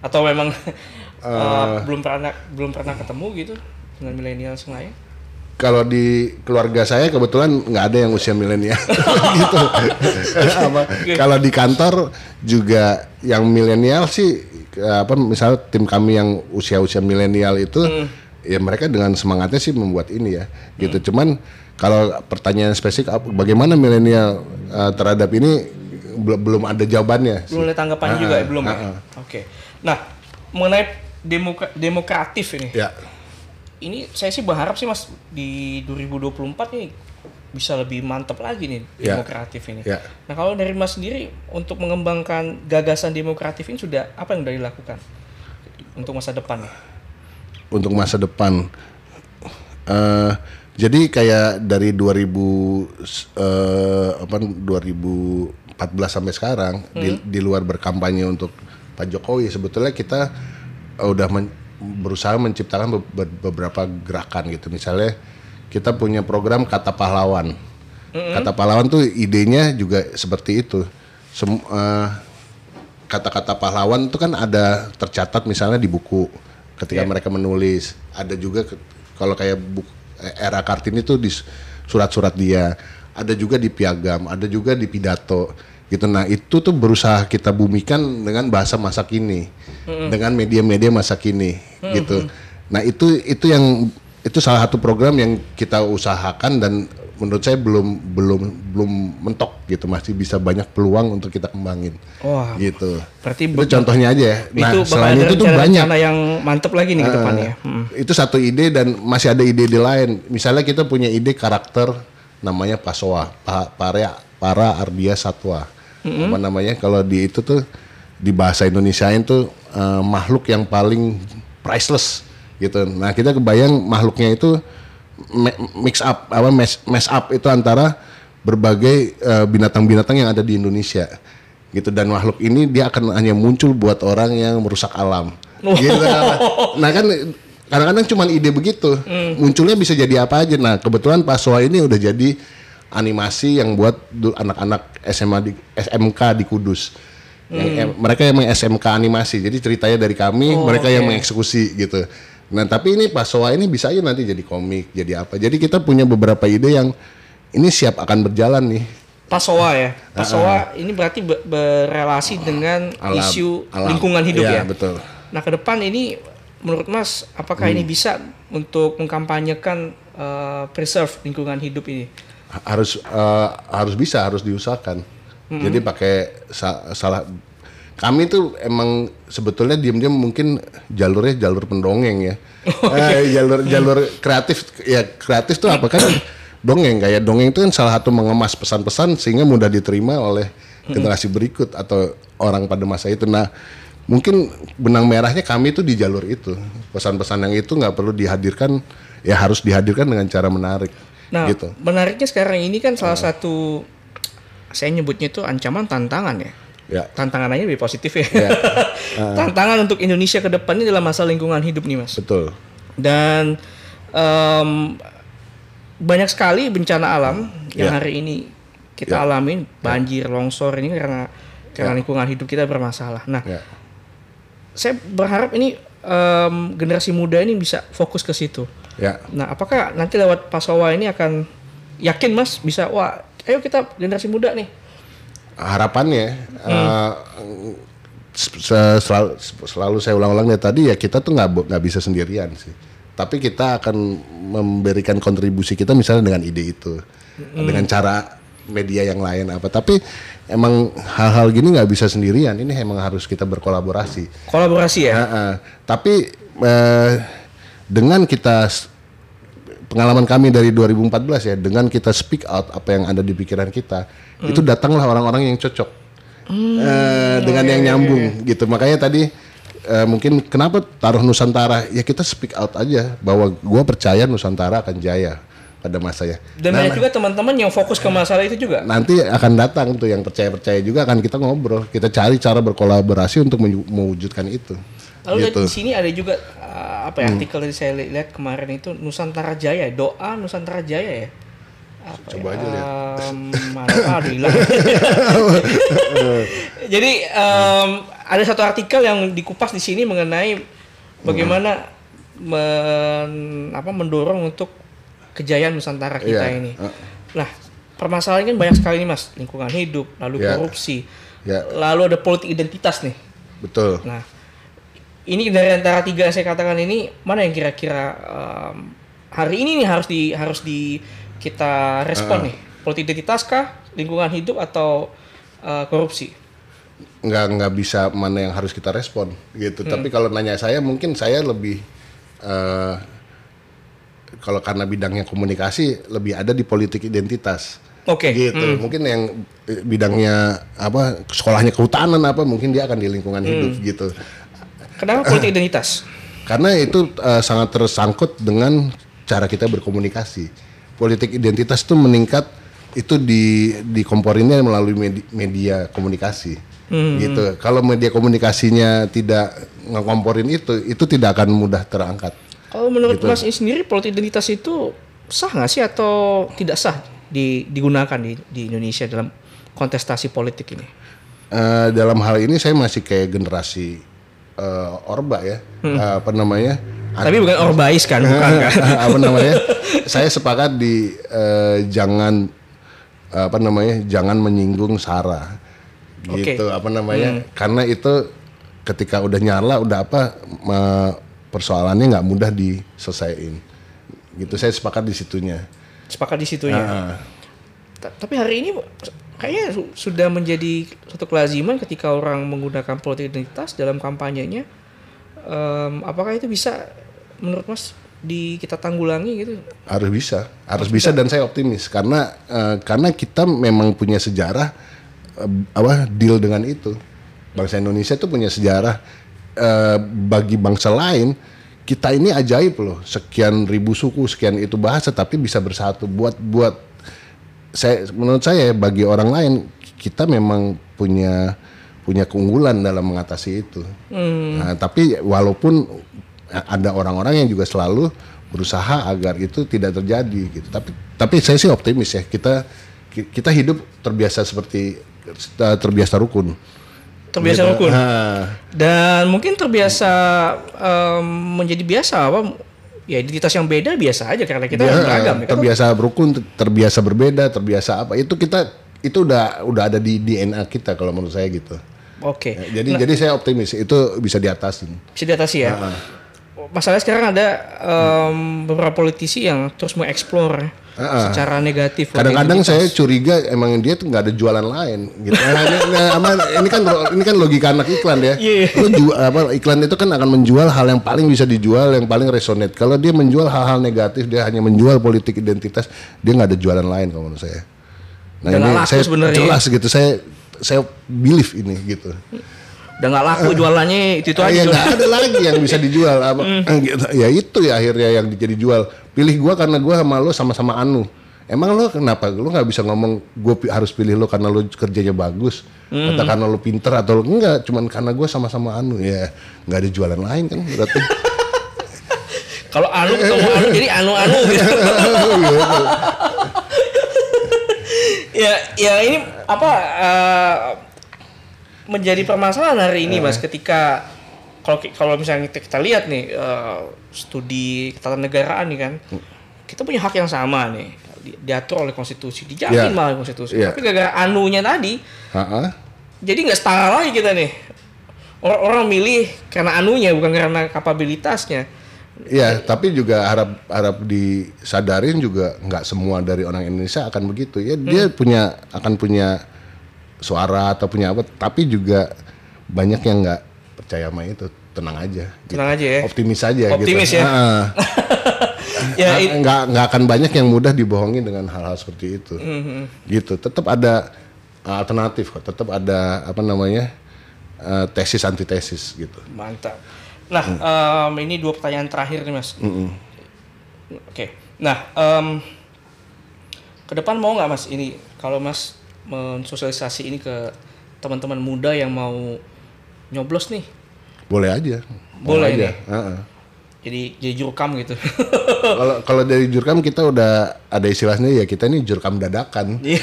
Atau memang eh, belum pernah belum pernah ketemu gitu dengan milenial yang lain? kalau di keluarga saya kebetulan nggak ada yang usia milenial. Gitu. Kalau di kantor juga yang milenial sih apa misal tim kami yang usia-usia milenial itu ya mereka dengan semangatnya sih membuat ini ya gitu. Cuman kalau pertanyaan spesifik bagaimana milenial eh, terhadap ini belum belum ada jawabannya. Belum ada tanggapannya juga ya ah, belum ya? ah, ah. Oke. Nah, mengenai demokra demokratif ini. ya Ini saya sih berharap sih Mas di 2024 nih bisa lebih mantap lagi nih Ya. demokratif ini. Ya. Nah, kalau dari Mas sendiri untuk mengembangkan gagasan demokratif ini sudah apa yang sudah dilakukan untuk masa depan untuk masa depan. eh jadi kayak dari 2000 eh, apa 2014 sampai sekarang di, di luar berkampanye untuk Pak Jokowi sebetulnya kita eh, udah men- berusaha menciptakan be- be- beberapa gerakan gitu. Misalnya kita punya program kata pahlawan. Kata pahlawan tuh idenya juga seperti itu. Sem- eh, kata-kata pahlawan itu kan ada tercatat misalnya di buku ketika mereka menulis ada juga ke- kalau kayak buku era kartini itu di surat-surat dia ada juga di piagam ada juga di pidato gitu nah itu tuh berusaha kita bumikan dengan bahasa masa kini dengan media-media masa kini gitu nah itu itu yang itu salah satu program yang kita usahakan dan menurut saya belum belum belum mentok gitu masih bisa banyak peluang untuk kita kembangin Wah, gitu. berarti itu contohnya aja ya. Nah, itu selain itu tuh banyak. yang mantap lagi nih ke Eh, depannya. Hmm. Itu satu ide dan masih ada ide-ide lain. Misalnya kita punya ide karakter namanya Pasoa, pa, para para Ardia Satwa. Apa namanya? Kalau di itu tuh di bahasa Indonesiain tuh eh, makhluk yang paling priceless gitu. Nah, kita kebayang makhluknya itu mix up apa mess, mess up itu antara berbagai eh, binatang-binatang yang ada di Indonesia gitu dan makhluk ini dia akan hanya muncul buat orang yang merusak alam gitu nah kan kadang-kadang cuma ide begitu. Munculnya bisa jadi apa aja. Nah kebetulan Paswa ini udah jadi animasi yang buat anak-anak SMA di SMK di Kudus. Yang em- mereka yang SMK animasi. Jadi ceritanya dari kami mereka yang mengeksekusi gitu. Nah tapi ini Paswa ini bisa aja nanti jadi komik jadi apa. Jadi kita punya beberapa ide yang ini siap akan berjalan nih. Pasowa ya. Pasowa ini berarti be- berelasi dengan Alam- isu alam. lingkungan hidup Iya, ya. betul. Nah, ke depan ini menurut Mas apakah Hmm. ini bisa untuk mengkampanyekan eh, preserve lingkungan hidup ini? harus eh, harus bisa harus diusahakan jadi pakai sa- salah kami tuh emang sebetulnya diam-diam mungkin jalurnya jalur pendongeng ya. Eh, jalur jalur kreatif ya kreatif tuh apa kan dongeng kayak dongeng itu kan salah satu mengemas pesan-pesan sehingga mudah diterima oleh generasi berikut atau orang pada masa itu. Nah, mungkin benang merahnya kami itu di jalur itu. Pesan-pesan yang itu nggak perlu dihadirkan ya harus dihadirkan dengan cara menarik Nah, gitu. menariknya sekarang ini kan salah satu saya nyebutnya itu ancaman tantangan ya. Ya. Tantangan aja lebih positif ya. Ya. tantangan untuk Indonesia ke depannya dalam masalah lingkungan hidup nih, Mas. Betul. Dan em, banyak sekali bencana alam yang Ya. hari ini kita Ya. alamin, banjir, longsor ini karena karena lingkungan hidup kita bermasalah. Nah, Ya. Saya berharap ini em, generasi muda ini bisa fokus ke situ. Ya. Nah, apakah nanti lewat Pasowa ini akan yakin Mas bisa wah, ayo kita generasi muda nih. harapannya se- se- selalu, selalu saya ulang-ulang dari tadi ya kita tuh nggak nggak bisa sendirian sih tapi kita akan memberikan kontribusi kita misalnya dengan ide itu dengan cara media yang lain apa tapi emang hal-hal gini nggak bisa sendirian. Ini emang harus kita berkolaborasi. Kolaborasi ya. Nah, eh, tapi eh, dengan kita pengalaman kami dari 2014 ya, dengan kita speak out apa yang ada di pikiran kita, itu datanglah orang-orang yang cocok. Eh, dengan yang nyambung gitu. Makanya tadi eh, mungkin kenapa taruh Nusantara? Ya kita speak out aja bahwa gua percaya Nusantara akan jaya pada masanya. Dan banyak juga teman-teman yang fokus ke masalah itu juga. Nanti akan datang tuh yang percaya-percaya juga akan kita ngobrol, kita cari cara berkolaborasi untuk mewujudkan itu. Lalu gitu. di sini ada juga uh, apa ya artikel yang saya li- lihat kemarin itu Nusantara Jaya, doa Nusantara Jaya ya. Apa Coba ya? aja lihat. Mana aduh hilang. Jadi em, ada satu artikel yang dikupas di sini mengenai bagaimana men- apa mendorong untuk kejayaan Nusantara kita Iya. ini. Uh. Nah, permasalahannya kan banyak sekali nih Mas, lingkungan hidup, lalu Ya. korupsi. Ya. Lalu ada politik identitas nih. Betul. Nah, ini dari antara tiga yang saya katakan ini mana yang kira-kira em, hari ini nih harus di harus di kita respon nih? Politik identitas kah, lingkungan hidup atau eh, korupsi? nggak nggak bisa mana yang harus kita respon gitu. Tapi kalau nanya saya mungkin saya lebih eh, kalau karena bidangnya komunikasi lebih ada di politik identitas. Oke. Gitu. Mungkin yang eh, bidangnya apa sekolahnya kehutanan apa mungkin dia akan di lingkungan hidup gitu. Kenapa politik identitas? Karena itu eh, sangat tersangkut dengan cara kita berkomunikasi. Politik identitas itu meningkat itu di dikomporinnya melalui medi- media komunikasi. Gitu. Kalau media komunikasinya tidak ngekomporin itu, itu tidak akan mudah terangkat. Kalau menurut Gitu. Mas ini sendiri politik identitas itu sah nggak sih atau tidak sah di, digunakan di, di Indonesia dalam kontestasi politik ini? Eh, dalam hal ini saya masih kayak generasi eh, Orba ya. Eh, apa namanya? Tapi bukan orbais kan, bukan kan? apa namanya? saya sepakat di eh, jangan apa namanya? Jangan menyinggung Sarah. Oke. Gitu apa namanya? Karena itu ketika udah nyala udah apa persoalannya nggak mudah diselesaikan. Gitu saya sepakat di situnya. Sepakat di situnya. Ah. Ta- Tapi hari ini kayaknya su- sudah menjadi satu kelaziman ketika orang menggunakan politik identitas dalam kampanyenya. Em, apakah itu bisa menurut Mas di kita tanggulangi gitu? harus bisa harus bisa dan saya optimis karena eh, karena kita memang punya sejarah eh, apa deal dengan itu bangsa Indonesia itu punya sejarah eh, bagi bangsa lain kita ini ajaib loh sekian ribu suku sekian itu bahasa tapi bisa bersatu buat buat saya menurut saya bagi orang lain kita memang punya punya keunggulan dalam mengatasi itu nah, tapi walaupun ada orang-orang yang juga selalu berusaha agar itu tidak terjadi gitu. Tapi tapi saya sih optimis ya. Kita kita hidup terbiasa seperti terbiasa rukun. Terbiasa Gitu. rukun. Nah, Dan mungkin terbiasa em, menjadi biasa apa ya identitas yang beda biasa aja karena kita dia, beragam ya kan? terbiasa rukun, terbiasa berbeda, terbiasa apa. Itu kita itu udah udah ada di DNA kita kalau menurut saya gitu. Oke. Ya, jadi jadi saya optimis itu bisa diatasin. Bisa diatasi ya. Masalahnya sekarang ada em, beberapa politisi yang terus mengeksplor ah. secara negatif. Kadang-kadang saya curiga emang dia tuh nggak ada jualan lain gitu. Nah, ini, nah, ini kan ini kan logika anak iklan ya. Iya. Lu apa iklan itu kan akan menjual hal yang paling bisa dijual, yang paling resonate. Kalau dia menjual hal-hal negatif, dia hanya menjual politik identitas, dia nggak ada jualan lain kalau menurut saya. Nah Dan ini saya jelas gitu. Saya saya believe ini gitu. Udah nggak laku jualannya itu itu Ah, aja. ya ada lagi yang bisa dijual. Apa? Hmm. gitu. ya itu ya akhirnya yang jadi jual. Pilih gua karena gua sama lo sama-sama anu. Emang lo kenapa? Lo nggak bisa ngomong gue harus pilih lo karena lo kerjanya bagus. Hmm. atau karena lo pinter atau lo enggak. Cuman karena gua sama-sama anu ya. Nggak ada jualan lain kan berarti. Kalau anu ketemu anu jadi anu anu gitu. ya ya ini apa eh, menjadi permasalahan hari ini mas ketika kalau kalau misalnya kita, kita lihat nih eh, studi ketatanegaraan nih kan kita punya hak yang sama nih di- diatur oleh konstitusi dijamin Ya. malah konstitusi Ya. tapi gara-gara anunya tadi Ha-ha. jadi nggak setara lagi kita nih orang orang milih karena anunya bukan karena kapabilitasnya Ya, tapi juga harap harap disadarin juga nggak semua dari orang Indonesia akan begitu. Ya dia punya akan punya suara atau punya apa, tapi juga banyak yang nggak percaya sama itu. Tenang aja. gitu. tenang aja ya Optimis aja Optimis gitu. ya. Ah, ya nggak nggak akan banyak yang mudah dibohongi dengan hal-hal seperti itu. Mhm. Gitu. Tetap ada uh, alternatif kok. Tetap ada apa namanya uh, tesis antitesis gitu. Mantap. Nah, em, ini dua pertanyaan terakhir nih mas. Oke. Nah, em, ke depan mau nggak mas ini kalau mas mensosialisasi ini ke teman-teman muda yang mau nyoblos nih, Boleh aja. Mau Boleh aja. nih. Heeh. jadi jadi jurkam gitu. Kalau kalau dari jurkam kita udah ada istilahnya ya kita ini jurkam dadakan. Iya.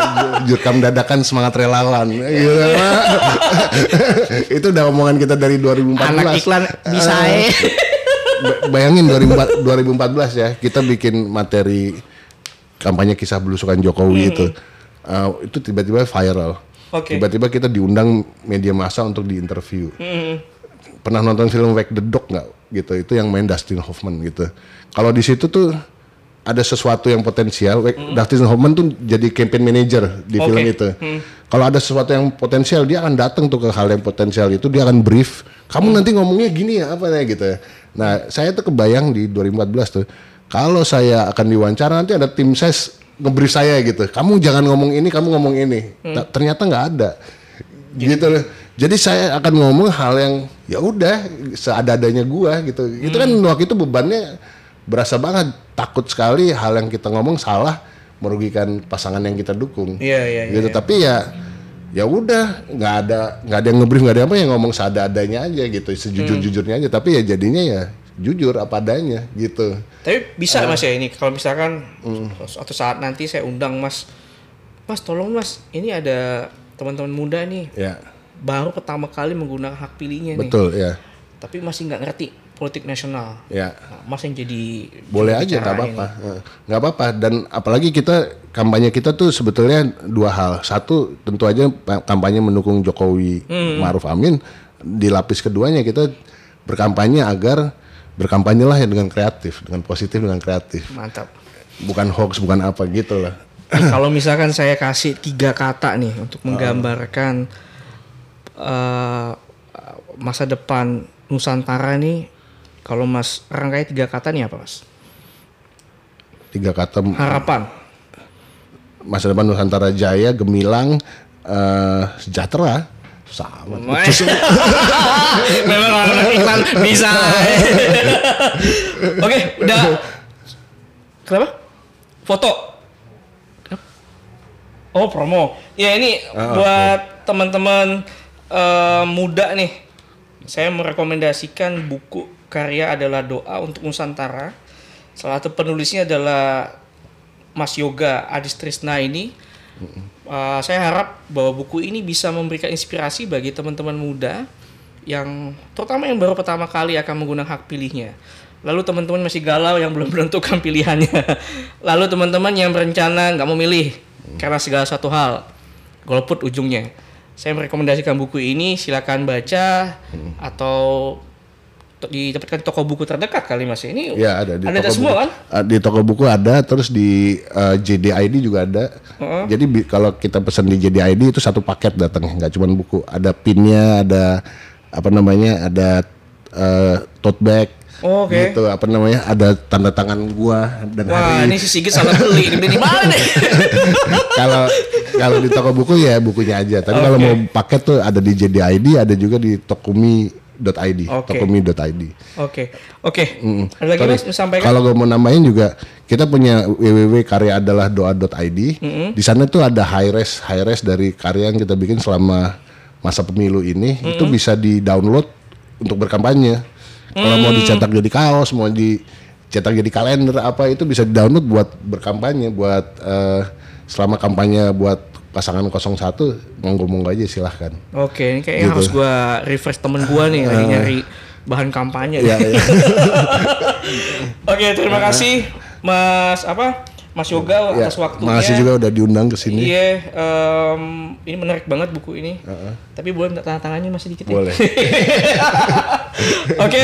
jurkam dadakan semangat relawan. Gitu. itu udah omongan kita dari 2014. Anak iklan bisa ba- Bayangin 2004 2014 ya, kita bikin materi kampanye kisah belusukan Jokowi itu. Eh, itu tiba-tiba viral. Oke. Tiba-tiba kita diundang media massa untuk diinterview. Pernah nonton film Wake the Dog nggak? Gitu itu yang main Dustin Hoffman gitu. Kalau di situ tuh ada sesuatu yang potensial. Wake- Dustin Hoffman tuh jadi campaign manager di Oke. film itu. Kalau ada sesuatu yang potensial dia akan datang tuh ke hal yang potensial itu dia akan brief. Kamu nanti ngomongnya gini ya apa ya gitu ya. Nah saya tuh kebayang di 2014 tuh kalau saya akan diwawancara nanti ada tim ses ngebrief saya gitu. Kamu jangan ngomong ini kamu ngomong ini. Ta- ternyata nggak ada. Gitu loh. Jadi saya akan ngomong hal yang ya udah seada-adanya gua gitu. Itu kan waktu itu bebannya berasa banget. Takut sekali hal yang kita ngomong salah merugikan pasangan yang kita dukung. Iya, iya, iya, Gitu. Tapi ya ya udah nggak ada nggak ada yang ngebrief nggak ada apa yang ngomong seada-adanya aja gitu. Sejujur-jujurnya aja. Tapi ya jadinya ya jujur apa adanya gitu. Tapi bisa mas ya ini. Kalau misalkan suatu saat nanti saya undang mas, mas tolong mas ini ada teman-teman muda nih. Ya. Baru pertama kali menggunakan hak pilihnya nih, betul ya. Tapi masih nggak ngerti politik nasional. ya. Nah, mas yang jadi boleh aja nggak apa-apa. Nggak apa-apa. Dan apalagi kita kampanye kita tuh sebetulnya dua hal. Satu tentu aja pa- kampanye mendukung Jokowi Maruf Amin. Di lapis keduanya kita berkampanye agar berkampanye lah ya dengan kreatif dengan positif dengan kreatif Mantap. bukan hoax bukan apa gitu lah Nih, kalau misalkan saya kasih tiga kata nih untuk menggambarkan eh, masa depan Nusantara nih, kalau Mas rangkai tiga kata nih apa Mas? tiga kata Harapan. masa depan Nusantara Jaya gemilang eh, sejahtera sama Memang orang iklan bisa. Oke, udah. Kenapa? Foto. Oh promo. Ya ini buat teman-teman eh, muda nih. Saya merekomendasikan buku karya adalah doa untuk Nusantara. Salah satu penulisnya adalah Mas Yoga Adis Trisna ini. Uh, saya harap bahwa buku ini bisa memberikan inspirasi bagi teman-teman muda yang terutama yang baru pertama kali akan menggunakan hak pilihnya. Lalu teman-teman masih galau yang belum menentukan pilihannya. Lalu teman-teman yang berencana nggak mau milih karena segala satu hal, golput ujungnya. Saya merekomendasikan buku ini, silakan baca atau didapatkan toko buku terdekat kali Mas. Ini Ya ada di ada toko semua buku. kan? Ah, Di toko buku ada, terus di eh, JDID juga ada. Jadi bi- kalau kita pesan di JDID itu satu paket datangnya, nggak cuma buku. Ada pinnya, ada apa namanya, ada eh, tote bag. Oh, oke. Gitu, apa namanya, ada tanda tangan gua dan Wah, hari. ini si Sigit salah beli. Ini di mana nih? Kalau kalau di toko buku ya bukunya aja. Tapi kalau Oke. mau paket tuh ada di JDID, ada juga di tokumi.id, Oke. tokumi.id. Oke. Oke. Ada lagi Sorry. Mas sampaikan? Kalau gue mau nambahin juga, kita punya www.karyaadalah.doa.id. Di sana tuh ada high res, high res dari karya yang kita bikin selama masa pemilu ini itu bisa di download untuk berkampanye. Kalau mau dicetak jadi kaos, mau dicetak jadi kalender apa itu bisa di download buat berkampanye, buat eh, selama kampanye buat pasangan 01 monggo-monggo aja silahkan. Oke, ini kayaknya Gitu. harus gua refresh temen gua nih lagi nyari bahan kampanye. Iya, iya. Oke, terima kasih Mas apa? Mas Yoga Ya, atas waktunya. makasih juga udah diundang ke sini. Iya, em, ini menarik banget buku ini. Tapi boleh minta tanda tangannya masih dikit ya? Boleh. Oke,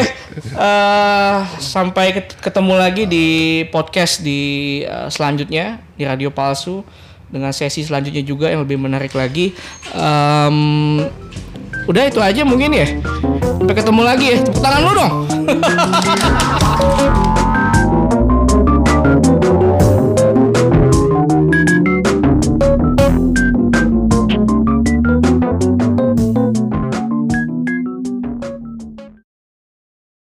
eh, sampai ket- ketemu lagi di podcast di eh, selanjutnya di Radio Palsu dengan sesi selanjutnya juga yang lebih menarik lagi. Em, udah itu aja mungkin ya. Sampai ketemu lagi ya. Tepuk tangan lu dong.